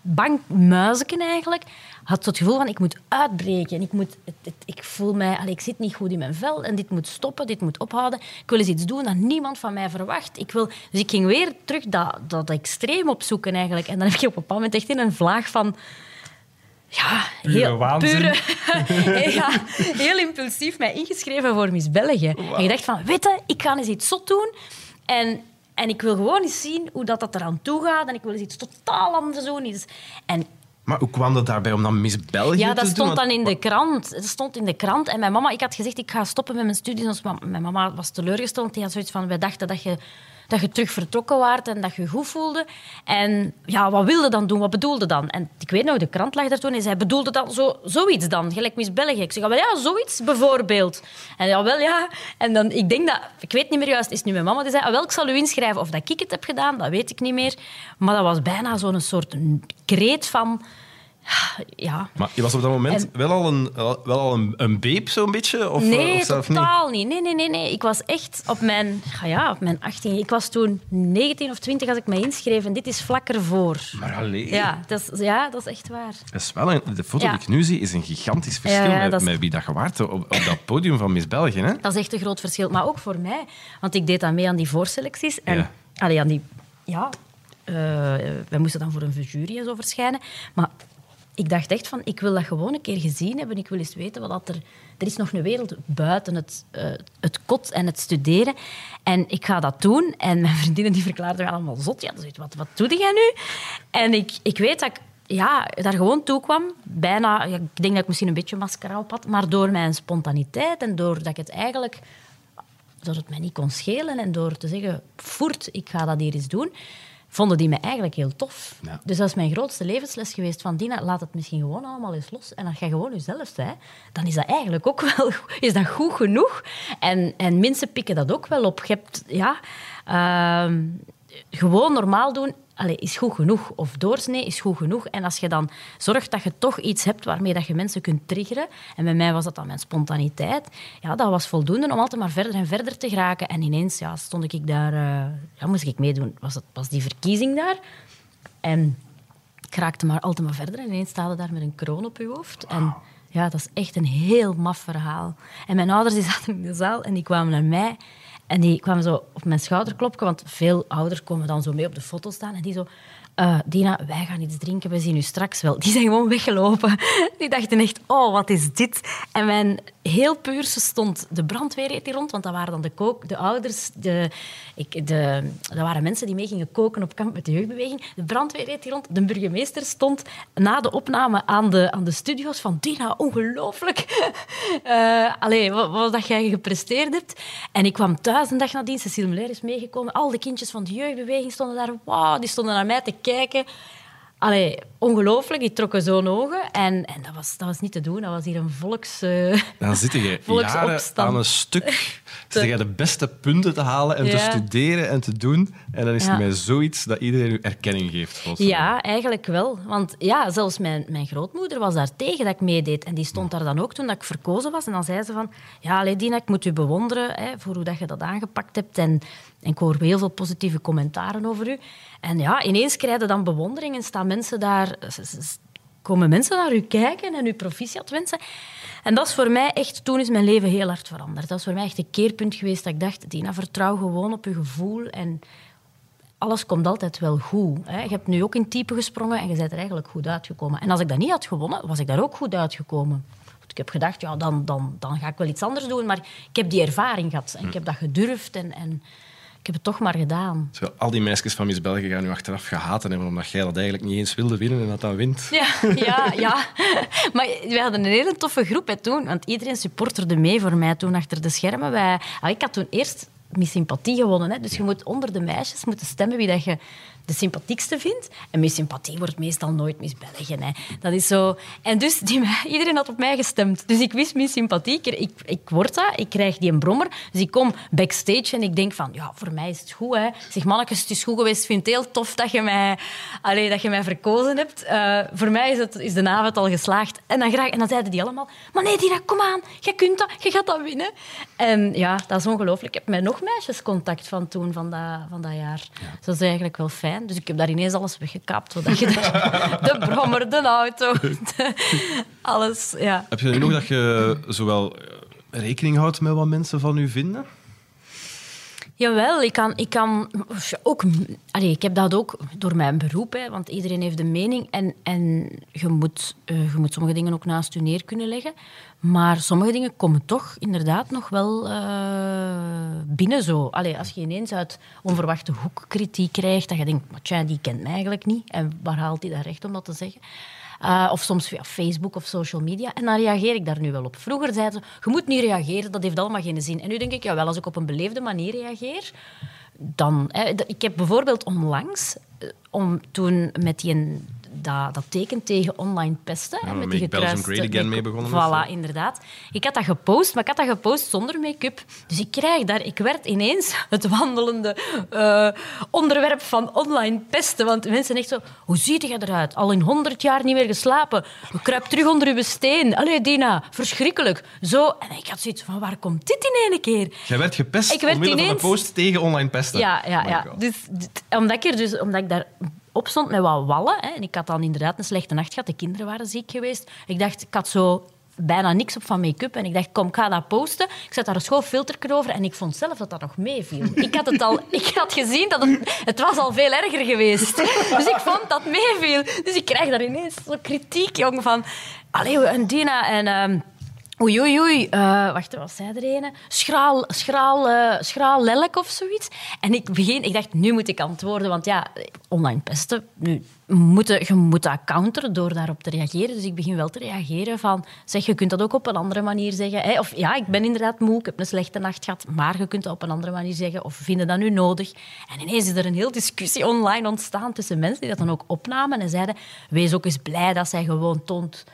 bankmuizen eigenlijk, had het gevoel van ik moet uitbreken. Ik, moet, het, het- ik voel mij, allee, ik zit niet goed in mijn vel en dit moet stoppen, dit moet ophouden. Ik wil eens iets doen dat niemand van mij verwacht. Ik wil, dus ik ging weer terug dat, dat extreem opzoeken eigenlijk. En dan heb ik op een bepaald moment echt in een vlaag van... Ja, heel, waanzin. pure, ja, heel impulsief mij ingeschreven voor Miss België. En je dacht van, weet je, ik ga eens iets zot doen. En, en ik wil gewoon eens zien hoe dat, dat eraan toe gaat. En ik wil eens iets totaal anders doen. Iets. En Maar hoe kwam dat daarbij om dan Miss België ja, te dat doen? stond dan in de krant. Dat stond in de krant. En mijn mama, ik had gezegd, ik ga stoppen met mijn studies. Mijn mama was teleurgesteld. Die had zoiets van, wij dachten dat je, dat je terug vertrokken waart en dat je goed voelde. En ja, wat wilde dan doen? Wat bedoelde dan? En ik weet nog, de krant lag daar toen en zij bedoelde dan zo, zoiets dan, gelijk Miss België. Ik zeg, ah, ja, zoiets bijvoorbeeld. En ja, wel ja. En dan, ik denk dat, ik weet niet meer juist, is nu mijn mama die zei, ah, wel, ik zal u inschrijven. Of dat ik het heb gedaan, dat weet ik niet meer. Maar dat was bijna zo'n soort kreet van... Ja, Maar je was op dat moment En- wel al een, wel al een, een beep, zo'n beetje? Of, eh, Nee, of zelf niet? totaal niet. Nee, nee, nee, nee. Ik was echt op mijn, ja, op mijn 18. Ik was toen 19 of 20 als ik me inschreef. En dit is vlak ervoor. Maar alleen. Ja, dat is, ja, dat is echt waar. Dat is wel een, de foto Ja. die ik nu zie is een gigantisch verschil Ja, met, dat is- met wie dat je waart op, op dat podium van Miss België. Hè? Dat is echt een groot verschil. Maar ook voor mij. Want ik deed dan mee aan die voorselecties. En, Ja. allee, aan die... Ja, eh, wij moesten dan voor een jury en zo verschijnen. Maar ik dacht echt van, ik wil dat gewoon een keer gezien hebben. Ik wil eens weten wat dat er... Er is nog een wereld buiten het, eh, het kot en het studeren. En ik ga dat doen. En mijn vriendinnen die verklaarden mij allemaal zot. Ja, dus wat, wat doe jij nu? En ik, ik weet dat ik ja, daar gewoon toe kwam. Bijna, ik denk dat ik misschien een beetje mascara op had. Maar door mijn spontaniteit en doordat ik het eigenlijk door het mij niet kon schelen en door te zeggen, voert, ik ga dat hier eens doen, vonden die me eigenlijk heel tof. Ja. Dus dat is mijn grootste levensles geweest van Dina, laat het misschien gewoon allemaal eens los. En als jij gewoon jezelf bent, dan is dat eigenlijk ook wel is dat goed genoeg. En, en mensen pikken dat ook wel op. Je hebt, ja, ehm, gewoon normaal doen is goed genoeg. Of doorsnee is goed genoeg. En als je dan zorgt dat je toch iets hebt waarmee dat je mensen kunt triggeren, en bij mij was dat dan mijn spontaniteit, ja, dat was voldoende om altijd maar verder en verder te geraken. En ineens ja, stond ik daar, eh, ja, moest ik meedoen. Was, het, was die verkiezing daar. En ik raakte maar altijd maar verder. En ineens sta je daar met een kroon op je hoofd. En ja, dat is echt een heel maf verhaal. En mijn ouders die zaten in de zaal en die kwamen naar mij. En die kwamen zo op mijn schouder kloppen, want veel ouders komen dan zo mee op de foto staan. En die zo... eh, Dina, wij gaan iets drinken, we zien u straks wel. Die zijn gewoon weggelopen. Die dachten echt, oh, wat is dit? En mijn heel puurse stond de brandweer hier rond, want dat waren dan de, kook, de ouders, de, ik, de, dat waren mensen die mee gingen koken op kamp met de jeugdbeweging. De brandweer hier rond. De burgemeester stond na de opname aan de, aan de studio's van Dina, ongelooflijk. Eh allee, wat, wat dat jij gepresteerd hebt. En ik kwam thuis een dag nadien, Cecile Muller is meegekomen. Al de kindjes van de jeugdbeweging stonden daar. Wauw, die stonden naar mij te kijken. Allee, ongelooflijk. Die trokken zo'n ogen. En, en dat, was, dat was niet te doen. Dat was hier een volks... eh, Dan zit je jaren Volksopstand. aan een stuk zit je de beste punten te halen en te studeren en te doen. En dan is Ja. het met zoiets dat iedereen u erkenning geeft. volgens mij. Ja, eigenlijk wel. Want ja, zelfs mijn, mijn grootmoeder was daar tegen dat ik meedeed. En die stond daar dan ook toen dat ik verkozen was. En dan zei ze van... Ja, ik moet u bewonderen hè, voor hoe dat je dat aangepakt hebt. En, ik hoor heel veel positieve commentaren over u. En ja, ineens krijg je dan bewondering en staan mensen daar... komen mensen naar u kijken en u proficiat wensen. En dat is voor mij echt... Toen is mijn leven heel hard veranderd. Dat is voor mij echt een keerpunt geweest dat ik dacht... Dina, vertrouw gewoon op je gevoel en alles komt altijd wel goed. Hè. Je hebt nu ook in type gesprongen en je bent er eigenlijk goed uitgekomen. En als ik dat niet had gewonnen, was ik daar ook goed uitgekomen. Ik heb gedacht, ja, dan, dan, dan ga ik wel iets anders doen. Maar ik heb die ervaring gehad en ik heb dat gedurfd en, en ik heb het toch maar gedaan. Terwijl al die meisjes van Miss België gaan nu achteraf gehaten hebben omdat jij dat eigenlijk niet eens wilde winnen en dat dan wint. Ja, ja, ja. Maar we hadden een hele toffe groep hè, toen. Want iedereen supporterde mee voor mij toen achter de schermen. Wij, ah, ik had toen eerst Miss Sympathie gewonnen. Hè. Dus je moet onder de meisjes moeten stemmen wie dat je de sympathiekste vindt. En Miss Sympathie wordt meestal nooit Miss België. Hè. Dat is zo... En dus die, iedereen had op mij gestemd. Dus ik wist Miss Sympathie. Ik, ik, word dat. Ik krijg die een brommer. Dus ik kom backstage en ik denk van... Ja, voor mij is het goed. Hè. Zeg, mannetjes, het is goed geweest. Ik vind het heel tof dat je mij, allee, dat je mij verkozen hebt. Eh, voor mij is, het, is de avond al geslaagd. En dan, graag, en dan zeiden die allemaal... Maar nee, Dina, kom aan. Je kunt dat. Je gaat dat winnen. En ja, dat is ongelooflijk. Ik heb met nog meisjes contact van toen, van dat, van dat jaar. Dus dat is eigenlijk wel fijn. Dus ik heb daar ineens alles weggekapt. Zodat je de, brommer, de auto, alles... Ja. Heb je nog dat je zowel eh, rekening houdt met wat mensen van u vinden? Jawel, ik kan, ik kan ook... Allee, ik heb dat ook door mijn beroep, hè, want iedereen heeft een mening. En, en je, moet, eh, je moet sommige dingen ook naast je neer kunnen leggen. Maar sommige dingen komen toch inderdaad nog wel eh, binnen zo. Allee, als je ineens uit onverwachte hoek kritiek krijgt, dat je denkt, tja, die kent mij eigenlijk niet. En waar haalt hij dat recht om dat te zeggen? Uh, of soms via Facebook of social media. En dan reageer ik daar nu wel op. Vroeger zeiden ze, je moet niet reageren, dat heeft allemaal geen zin. En nu denk ik, ja, wel, als ik op een beleefde manier reageer, dan... Hè, ik heb bijvoorbeeld onlangs, eh, om, toen met die, dat, dat teken tegen online pesten... Ja, met die Belgium gekruiste- Great Again die- mee begonnen Voilà, inderdaad. Ik had dat gepost, maar ik had dat gepost zonder make-up. Dus ik krijg daar... Ik werd ineens het wandelende eh, onderwerp van online pesten. Want mensen echt zo... Hoe ziet je eruit? Al in honderd jaar niet meer geslapen. Kruip terug onder uw steen. Allee, Dina, verschrikkelijk. Zo. En ik had zoiets van, waar komt dit in één keer? Jij werd gepest Ik werd omwille van ineens- een post tegen online pesten. Ja, ja, My ja. Dus, omdat, ik er dus, omdat ik daar op stond met wat wallen, hè, en ik had dan inderdaad een slechte nacht gehad, de kinderen waren ziek geweest. Ik dacht, ik had zo bijna niks op van make-up. En ik dacht, kom, ik ga dat posten. Ik zet daar een schoon over en ik vond zelf dat dat nog meeviel. Ik had, het al, ik had gezien dat het, het was al veel erger geweest. Dus ik vond dat meeviel. Dus ik krijg daar ineens zo kritiek, jong, van... Allee, en Dina en... ehm, Oei, oei, oei. Eh, wacht, wat zei er een? Schraal, schraal, eh, schraal lelijk of zoiets. En ik begin, ik dacht, nu moet ik antwoorden. Want ja, online pesten, nu, moet, je moet dat counteren door daarop te reageren. Dus ik begin wel te reageren van, zeg, je kunt dat ook op een andere manier zeggen. Hè? Of ja, ik ben inderdaad moe, ik heb een slechte nacht gehad, maar je kunt dat op een andere manier zeggen. Of vinden dat nu nodig? En ineens is er een heel discussie online ontstaan tussen mensen die dat dan ook opnamen en zeiden, wees ook eens blij dat zij gewoon toont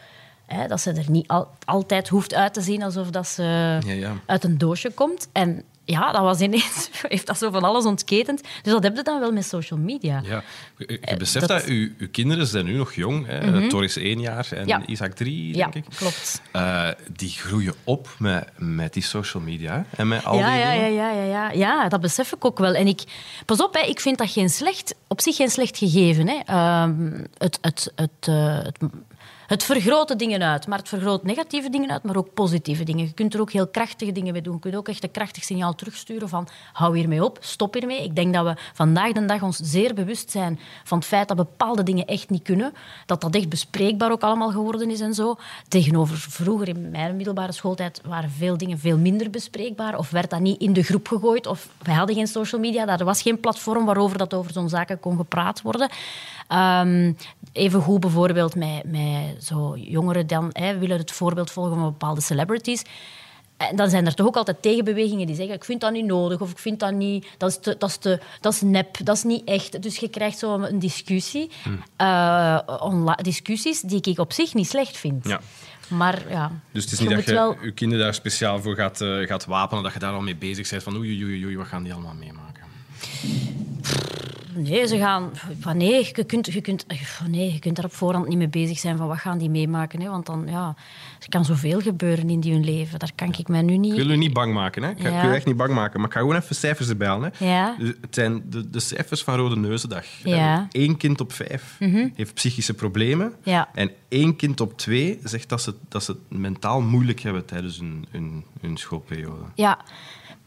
Hè, dat ze er niet al- altijd hoeft uit te zien alsof dat ze Ja, ja. uit een doosje komt. En ja, dat was ineens, heeft dat zo van alles ontketend. Dus dat heb je dan wel met social media. Ja, je, je beseft dat- dat, uw, uw kinderen zijn nu nog jong. Hè? Is één jaar en Ja. Isaac drie, Ja, denk ik. klopt. Eh, die groeien op met, met die social media en met al Ja, die ja, ja, dingen. ja, ja, ja. ja, dat besef ik ook wel. En ik, pas op, hè, ik vind dat geen slecht, op zich geen slecht gegeven. Hè. Ehm, het, het, het, eh, het, het vergroot dingen uit, maar het vergroot negatieve dingen uit, maar ook positieve dingen. Je kunt er ook heel krachtige dingen mee doen. Je kunt ook echt een krachtig signaal terugsturen van hou hiermee op, stop hiermee. Ik denk dat we vandaag de dag ons zeer bewust zijn van het feit dat bepaalde dingen echt niet kunnen. Dat dat echt bespreekbaar ook allemaal geworden is en zo. Tegenover vroeger in mijn middelbare schooltijd waren veel dingen veel minder bespreekbaar of werd dat niet in de groep gegooid of wij hadden geen social media, er was geen platform waarover dat over zo'n zaken kon gepraat worden. Ehm, even goed bijvoorbeeld met, met zo jongeren dan hè, willen het voorbeeld volgen van bepaalde celebrities. En dan zijn er toch ook altijd tegenbewegingen die zeggen: Ik vind dat niet nodig of ik vind dat niet. Dat is, te, dat is, te, dat is nep, dat is niet echt. Dus je krijgt zo een discussie. eh, onla- discussies die ik op zich niet slecht vind. Ja. Maar ja. Dus het is je niet dat moet je wel- je kinderen daar speciaal voor gaat, eh, gaat wapenen, dat je daar al mee bezig bent van oei, oei, oei, wat gaan die allemaal meemaken? Nee, ze gaan... Van nee, je kunt, je, kunt, van nee, je kunt daar op voorhand niet mee bezig zijn van wat gaan die meemaken. Hè? Want dan, ja, er kan zoveel gebeuren in die hun leven. Daar kan ik mij nu niet... Ik wil u niet bang maken, hè? Ik ga Ja. ik wil u echt niet bang maken, maar ik ga gewoon even cijfers erbij halen. Hè? Ja. Dus het zijn de, de cijfers van Rode Neuzendag. Ja. Mhm. Eén kind op vijf heeft psychische problemen. Ja. En één kind op twee zegt dat ze, dat ze het mentaal moeilijk hebben tijdens hun, hun, hun schoolperiode. Ja,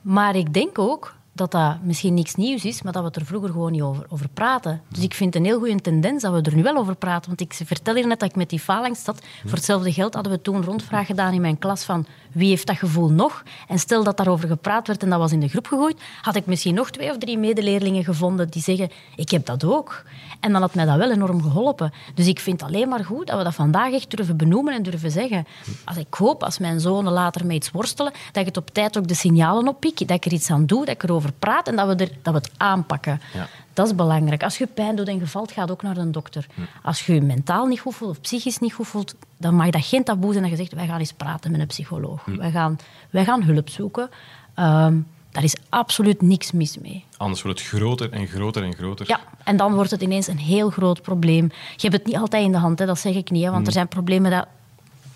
maar ik denk ook dat dat misschien niks nieuws is, maar dat we er vroeger gewoon niet over, over praten. Dus ik vind het een heel goede tendens dat we er nu wel over praten. Want ik vertel hier net dat ik met die zat. Voor hetzelfde geld hadden we toen rondvraag gedaan in mijn klas van wie heeft dat gevoel nog? En stel dat daarover gepraat werd en dat was in de groep gegooid, had ik misschien nog twee of drie medeleerlingen gevonden die zeggen ik heb dat ook. En dan had mij dat wel enorm geholpen. Dus ik vind het alleen maar goed dat we dat vandaag echt durven benoemen en durven zeggen. Als ik hoop, als mijn zonen later met iets worstelen, dat ik het op tijd ook de signalen oppik, dat ik er iets aan doe, dat ik erover praat en dat we, er, dat we het aanpakken. Ja. Dat is belangrijk. Als je pijn doet en je valt, ga ook naar een dokter. Als je je mentaal niet goed voelt of psychisch niet goed voelt, dan mag dat geen taboe zijn dat je zegt, wij gaan eens praten met een psycholoog. Wij, gaan, wij gaan hulp zoeken. Ehm, daar is absoluut niks mis mee. Anders wordt het groter en groter en groter. Ja, en dan wordt het ineens een heel groot probleem. Je hebt het niet altijd in de hand, hè, dat zeg ik niet. Hè, want er zijn problemen dat,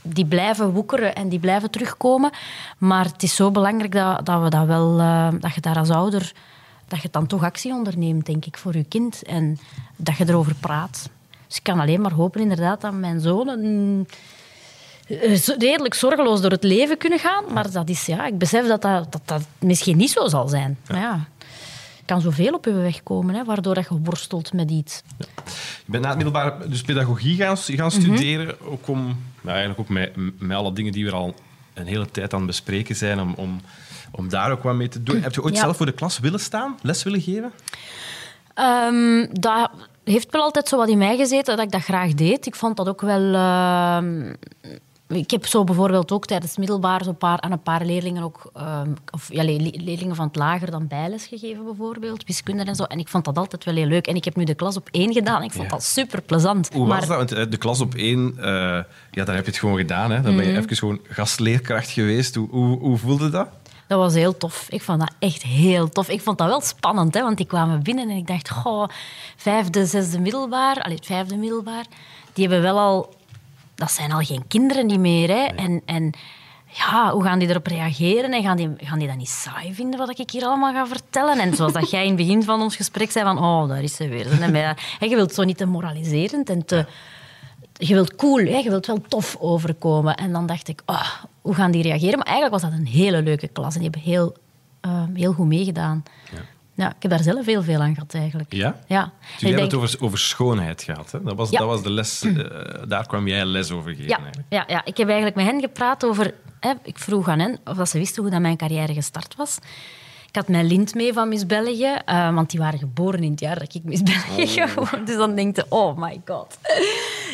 die blijven woekeren en die blijven terugkomen. Maar het is zo belangrijk dat, dat, we dat, wel, eh, dat je daar als ouder... Dat je dan toch actie onderneemt, denk ik, voor je kind. En dat je erover praat. Dus ik kan alleen maar hopen inderdaad dat mijn zonen... mm, eh, zo- redelijk zorgeloos door het leven kunnen gaan. Maar dat is, ja, ik besef dat dat, dat, dat misschien niet zo zal zijn. Maar ja, er kan zoveel op je weg komen, hè, waardoor dat je worstelt met iets. Je bent na het middelbare dus pedagogie gaan, gaan studeren, ook om, nou, eigenlijk ook met, met alle dingen die we al een hele tijd aan het bespreken zijn, om, om, om daar ook wat mee te doen. Heb je ooit Ja. zelf voor de klas willen staan, les willen geven? Ehm, dat heeft wel altijd zo wat in mij gezeten dat ik dat graag deed. Ik vond dat ook wel. ehm, ik heb zo bijvoorbeeld ook tijdens middelbaar zo paar, aan een paar leerlingen ook, ehm, of ja, le- le- leerlingen van het lager dan bijles gegeven bijvoorbeeld, wiskunde en zo. En ik vond dat altijd wel heel leuk. En ik heb nu de klas op één gedaan. Ik vond Ja. dat super plezant. Hoe was dat? Want eh, de klas op één, eh, ja, daar heb je het gewoon gedaan. Hè? Dan ben je even gewoon gastleerkracht geweest. Hoe, hoe, hoe voelde dat? Dat was heel tof. Ik vond dat echt heel tof. Ik vond dat wel spannend, hè, want die kwamen binnen en ik dacht, goh, vijfde, zesde middelbaar, allee, het vijfde middelbaar, die hebben wel al... Dat zijn al geen kinderen niet meer, hè. En, en ja, hoe gaan die erop reageren? En gaan die, gaan die dat niet saai vinden, wat ik hier allemaal ga vertellen? En zoals dat jij in het begin van ons gesprek zei, van, oh, daar is ze weer. En je wilt zo niet te moraliserend en te... Je wilt cool, hè? je wilt wel tof overkomen. En dan dacht ik, oh, hoe gaan die reageren? Maar eigenlijk was dat een hele leuke klas. En die hebben heel, eh, heel goed meegedaan. Ja. Ik heb daar zelf heel veel aan gehad, eigenlijk. Ja? Ja. Dus jij hebt het over, over schoonheid gehad. Hè? Dat, was, Ja. dat was de les, eh, daar kwam jij les over geven. Ja, Eigenlijk. ja, ja, ik heb eigenlijk met hen gepraat over... Hè, ik vroeg aan hen of dat ze wisten hoe dat mijn carrière gestart was. Ik had mijn lint mee van Miss België, eh, want die waren geboren in het jaar dat ik Miss België gewoon. Dus dan denk je, oh my god.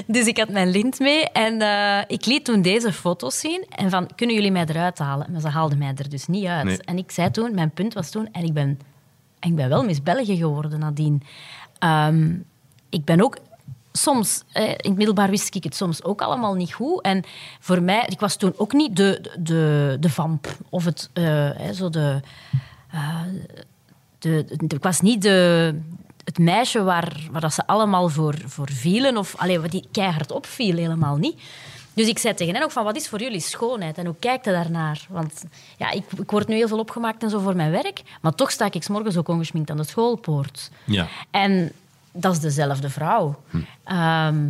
Dus ik had mijn lint mee en eh, ik liet toen deze foto's zien. En van, kunnen jullie mij eruit halen? Maar ze haalden mij er dus niet uit. Nee. En ik zei toen, mijn punt was toen, en ik ben, en ik ben wel Miss geworden nadien. Ehm, ik ben ook soms, in het middelbaar wist ik het soms ook allemaal niet goed. En voor mij, ik was toen ook niet de, de, de vamp of het, hè, zo de, eh, de, de- Ik was niet de, het meisje waar, waar dat ze allemaal voor, voor vielen. Of allee, wat die keihard opviel, helemaal niet. Dus ik zei tegen hen ook van, wat is voor jullie schoonheid? En hoe kijkt je daarnaar? Want ja, ik, ik word nu heel veel opgemaakt en zo voor mijn werk. Maar toch sta ik 's morgens ook ongeschminkt aan de schoolpoort. Ja. En dat is dezelfde vrouw. Ehm,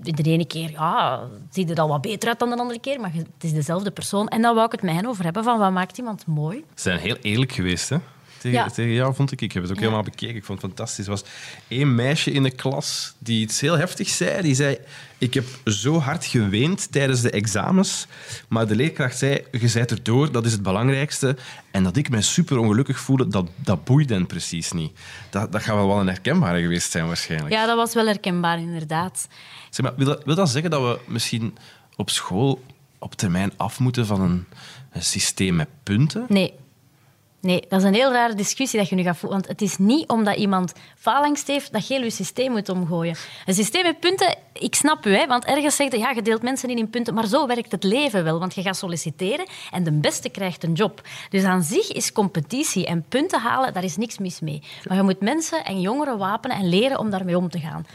de ene keer ja, ziet het al wat beter uit dan de andere keer, maar het is dezelfde persoon. En dan wou ik het met hen over hebben van wat maakt iemand mooi. Ze zijn heel eerlijk geweest, hè? Tegen, Ja. tegen jou, vond ik. Ik heb het ook Ja. helemaal bekeken. Ik vond het fantastisch. Er was één meisje in de klas die iets heel heftigs zei. Die zei, ik heb zo hard geweend tijdens de examens. Maar de leerkracht zei, je bent erdoor, dat is het belangrijkste. En dat ik mij super ongelukkig voelde, dat, dat boeide hen precies niet. Dat, dat gaat wel wel een herkenbare geweest zijn, waarschijnlijk. Ja, dat was wel herkenbaar, inderdaad. Zeg maar, wil, dat, wil dat zeggen dat we misschien op school op termijn af moeten van een, een systeem met punten? Nee. Nee, dat is een heel rare discussie dat je nu gaat voeren. Want het is niet omdat iemand faalangst heeft dat je je systeem moet omgooien. Een systeem met punten, ik snap u, hè, want ergens zegt je, ja, je deelt mensen in in punten, maar zo werkt het leven wel. Want je gaat solliciteren en de beste krijgt een job. Dus aan zich is competitie en punten halen, daar is niks mis mee. Maar je moet mensen en jongeren wapenen en leren om daarmee om te gaan.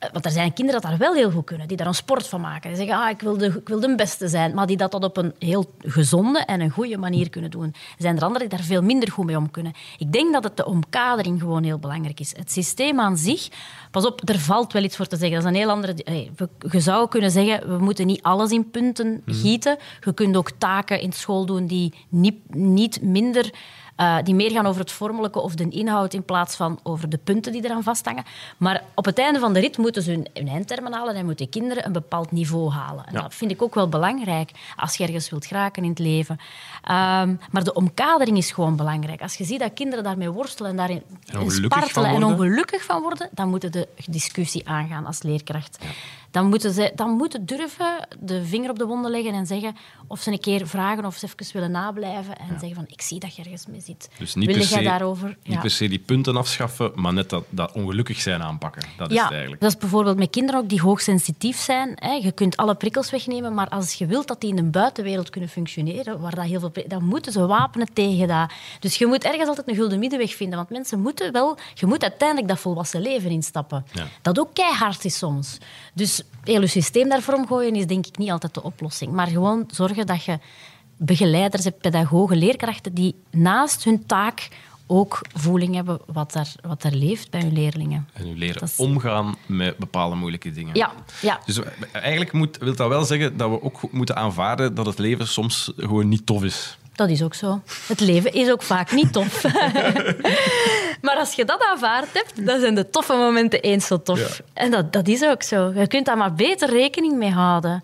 Eh, Want er zijn kinderen dat daar wel heel goed kunnen, die daar een sport van maken. Die zeggen, ah, ik, wil de, ik wil de beste zijn, maar die dat, dat op een heel gezonde en een goede manier kunnen doen. Er zijn er anderen die daar veel minder goed mee om kunnen. Ik denk dat het de omkadering gewoon heel belangrijk is. Het systeem aan zich, pas op, er valt wel iets voor te zeggen. Dat is een heel andere... we- Je zou kunnen zeggen, we moeten niet alles in punten gieten. Je kunt ook taken in school doen die niet, niet minder... eh, die meer gaan over het vormelijke of de inhoud in plaats van over de punten die eraan vasthangen. Maar op het einde van de rit moeten ze hun, hun eindtermen halen en moeten kinderen een bepaald niveau halen. En Ja. dat vind ik ook wel belangrijk als je ergens wilt geraken in het leven. Ehm, maar de omkadering is gewoon belangrijk. Als je ziet dat kinderen daarmee worstelen en daarin spartelen en ongelukkig van worden, dan moeten de discussie aangaan als leerkracht. Dan moeten ze dan moeten durven de vinger op de wonden leggen en zeggen of ze een keer vragen of ze even willen nablijven en zeggen van ik zie dat je ergens mee zit. Dus niet Wil per, jij se, daarover? niet Ja. per se die punten afschaffen, maar net dat, dat ongelukkig zijn aanpakken. Dat is Ja, het eigenlijk. dat is bijvoorbeeld met kinderen ook die hoogsensitief zijn. Hè. Je kunt alle prikkels wegnemen, maar als je wilt dat die in de buitenwereld kunnen functioneren, waar dat heel veel dan moeten ze wapenen tegen dat. Dus je moet ergens altijd een gulden middenweg vinden, want mensen moeten wel... Je moet uiteindelijk dat volwassen leven instappen. Ja. Dat ook keihard is soms. Dus heel je systeem daarvoor omgooien is denk ik niet altijd de oplossing. Maar gewoon zorgen dat je begeleiders hebt, pedagogen, leerkrachten die naast hun taak ook voeling hebben wat er, wat er leeft bij hun leerlingen. En u leren is- omgaan met bepaalde moeilijke dingen. Ja, ja. Dus eigenlijk moet, wil dat wel zeggen dat we ook moeten aanvaarden dat het leven soms gewoon niet tof is. Dat is ook zo. Het leven is ook vaak niet tof. maar als je dat aanvaard hebt, dan zijn de toffe momenten eens zo tof. Ja. En dat, dat is ook zo. Je kunt daar maar beter rekening mee houden.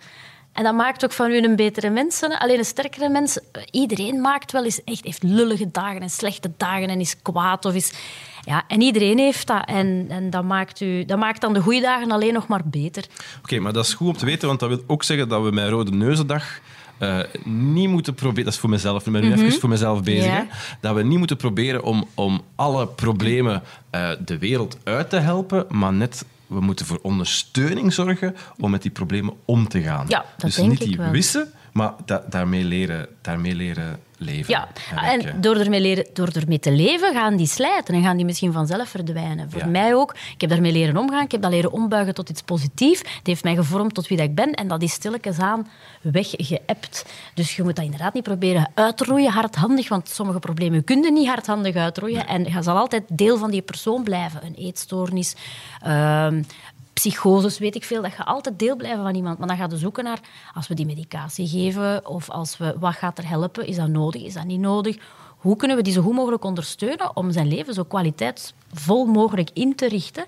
En dat maakt ook van u een betere mens. Alleen een sterkere mens. Iedereen maakt wel eens echt heeft lullige dagen en slechte dagen en is kwaad of is. Ja, en iedereen heeft dat. En, en dat, maakt u, dat maakt dan de goede dagen alleen nog maar beter. Oké, maar dat is goed om te weten, want dat wil ook zeggen dat we met Rode Neuzendag eh, niet moeten proberen... Dat is voor mezelf, ik ben nu even voor mezelf bezig. Dat we niet moeten proberen om, om alle problemen eh, de wereld uit te helpen, maar net... We moeten voor ondersteuning zorgen om met die problemen om te gaan. Ja, dat dus denk niet ik die wel. wissen, maar da- daarmee, leren, daarmee leren leven. Ja, en door ermee, leren, door ermee te leven gaan die slijten en gaan die misschien vanzelf verdwijnen. Voor Ja. mij ook. Ik heb daarmee leren omgaan, ik heb dat leren ombuigen tot iets positiefs. Het heeft mij gevormd tot wie dat ik ben en dat is stilletjes aan weggeëpt. Dus je moet dat inderdaad niet proberen uit te roeien, hardhandig, want sommige problemen kun je niet hardhandig uitroeien. En je zal altijd deel van die persoon blijven. Een eetstoornis, ehm, psychoses, weet ik veel, dat je altijd deel blijven van iemand. Maar dan ga je zoeken naar, als we die medicatie geven, of als we, wat gaat er helpen? Is dat nodig? Is dat niet nodig? Hoe kunnen we die zo goed mogelijk ondersteunen om zijn leven zo kwaliteitsvol mogelijk in te richten?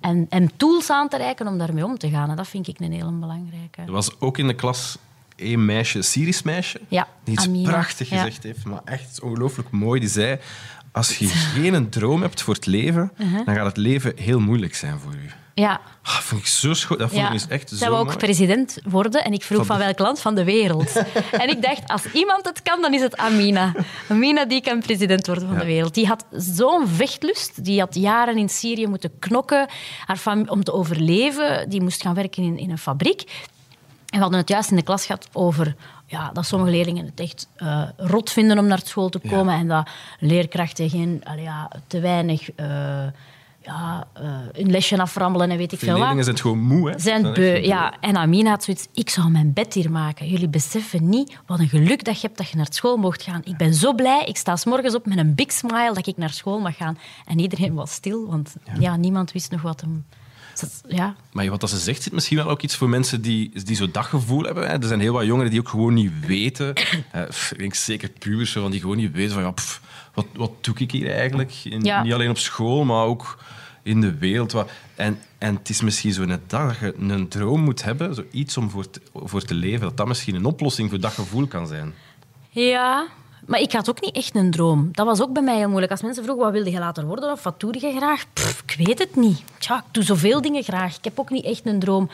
En, en tools aan te reiken om daarmee om te gaan. En dat vind ik een heel belangrijke. Er was ook in de klas één meisje, Syrisch meisje, Ja, die iets Amina. prachtig Ja. gezegd heeft, maar echt ongelooflijk mooi. Die zei, als je geen droom hebt voor het leven, Uh-huh. dan gaat het leven heel moeilijk zijn voor u. Ja. Ah, dat vond ik zo schoon. Dat vond ik dus echt zo Zij wou ook mooi. president worden en ik vroeg Van welk land? Van de wereld. en ik dacht, als iemand het kan, dan is het Amina. Amina die kan president worden van Ja. de wereld. Die had zo'n vechtlust. Die had jaren in Syrië moeten knokken haar om te overleven. Die moest gaan werken in, in een fabriek. En we hadden het juist in de klas gehad over ja, dat sommige leerlingen het echt eh, rot vinden om naar school te komen en dat leerkrachten geen, allee, ja, te weinig eh, ja, eh, een lesje aframmelen en weet ik Veel wat leerlingen zijn het gewoon moe. Hè? zijn beu. Ja, en Amina had zoiets, ik zou mijn bed hier maken. Jullie beseffen niet wat een geluk dat je hebt dat je naar school mocht gaan. Ik ben zo blij, ik sta 's morgens op met een big smile dat ik naar school mag gaan. En iedereen was stil, want ja. niemand wist nog wat hem... Ja, Maar wat dat ze zegt, zit misschien wel ook iets voor mensen die, die zo'n daggevoel hebben. Hè. Er zijn heel wat jongeren die ook gewoon niet weten. Pff, ik denk zeker pubers, van die gewoon niet weten van ja, pff, wat, wat doe ik hier eigenlijk? In- Ja. Niet alleen op school, maar ook in de wereld. Wat- En, en het is misschien zo net dat, dat je een droom moet hebben, zoiets om voor te, voor te leven, dat dat misschien een oplossing voor dat gevoel kan zijn. Ja, maar ik had ook niet echt een droom. Dat was ook bij mij heel moeilijk. Als mensen vroegen, wat wilde je later worden of wat doe je graag? Pff, ik weet het niet. Tja, ik doe zoveel dingen graag. Ik heb ook niet echt een droom.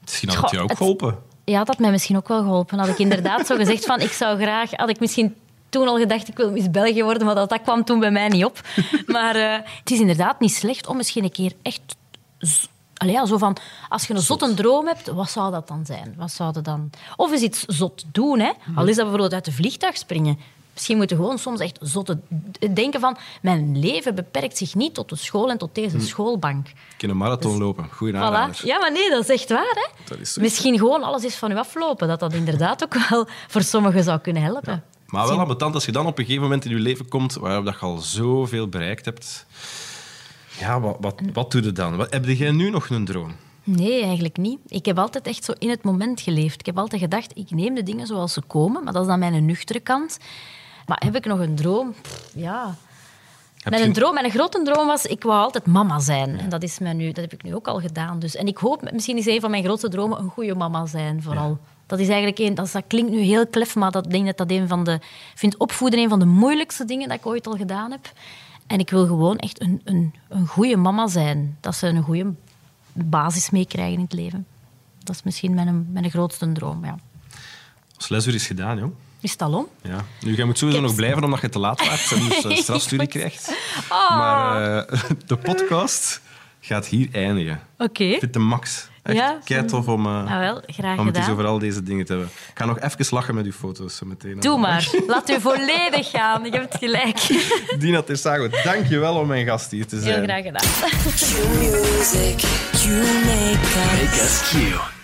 Misschien had het Goh, jou ook het- geholpen. Ja, dat had mij misschien ook wel geholpen. Had ik inderdaad zo gezegd van, ik zou graag... Had ik misschien toen al gedacht, ik wil Miss België worden, maar dat, dat kwam toen bij mij niet op. Maar eh, het is inderdaad niet slecht om misschien een keer echt... Allee, ja, zo van, als je een zotte droom hebt, wat zou dat dan zijn? Wat zou dat dan... Of eens iets zot doen, hè? Al is dat bijvoorbeeld uit de vliegtuig springen. Misschien moeten we gewoon soms echt zotte... Denken van, mijn leven beperkt zich niet tot de school en tot deze schoolbank. Ik kan een marathon lopen. Goeie Voilà. Ja, maar nee, dat is echt waar. Hè? Dat is zo. Misschien gewoon alles is van u aflopen. Dat dat inderdaad ook wel voor sommigen zou kunnen helpen. Maar wel ambetant als je dan op een gegeven moment in je leven komt waarop dat je al zoveel bereikt hebt. Ja, wat, wat, wat doe je dan? Wat, heb jij nu nog een droom? Nee, eigenlijk niet. Ik heb altijd echt zo in het moment geleefd. Ik heb altijd gedacht, ik neem de dingen zoals ze komen, maar dat is dan mijn nuchtere kant. Maar heb ik nog een droom? Pff, ja. Heb Mijn, je- droom, mijn grote droom was, ik wou altijd mama zijn. En dat, is mij nu, dat heb ik nu ook al gedaan. Dus, en ik hoop, misschien is een van mijn grootste dromen een goede mama zijn, vooral. Dat is eigenlijk een, dat, dat klinkt nu heel klef, maar dat ik denk dat dat een van de... Vind opvoeden een van de moeilijkste dingen dat ik ooit al gedaan heb. En ik wil gewoon echt een, een, een goede mama zijn. Dat ze een goede basis meekrijgen in het leven. Dat is misschien mijn, mijn grootste droom, ja. Ons lesuur is gedaan, joh. Is het al om? Ja. Nu, jij moet sowieso nog blijven omdat je te laat was en dus eh, strafstudie krijgt. Oh. Maar eh, de podcast gaat hier eindigen. Oké. Vind het de max. Echt Ja, kei tof om, Ah, wel, graag om het eens over al deze dingen te hebben. Ik ga nog even lachen met uw foto's zo meteen. Doe maar. Laat u volledig gaan. Je hebt gelijk. Dina Tessago, dank je wel om mijn gast hier te zijn. Heel graag gedaan. Q music, you make us. Make us Q.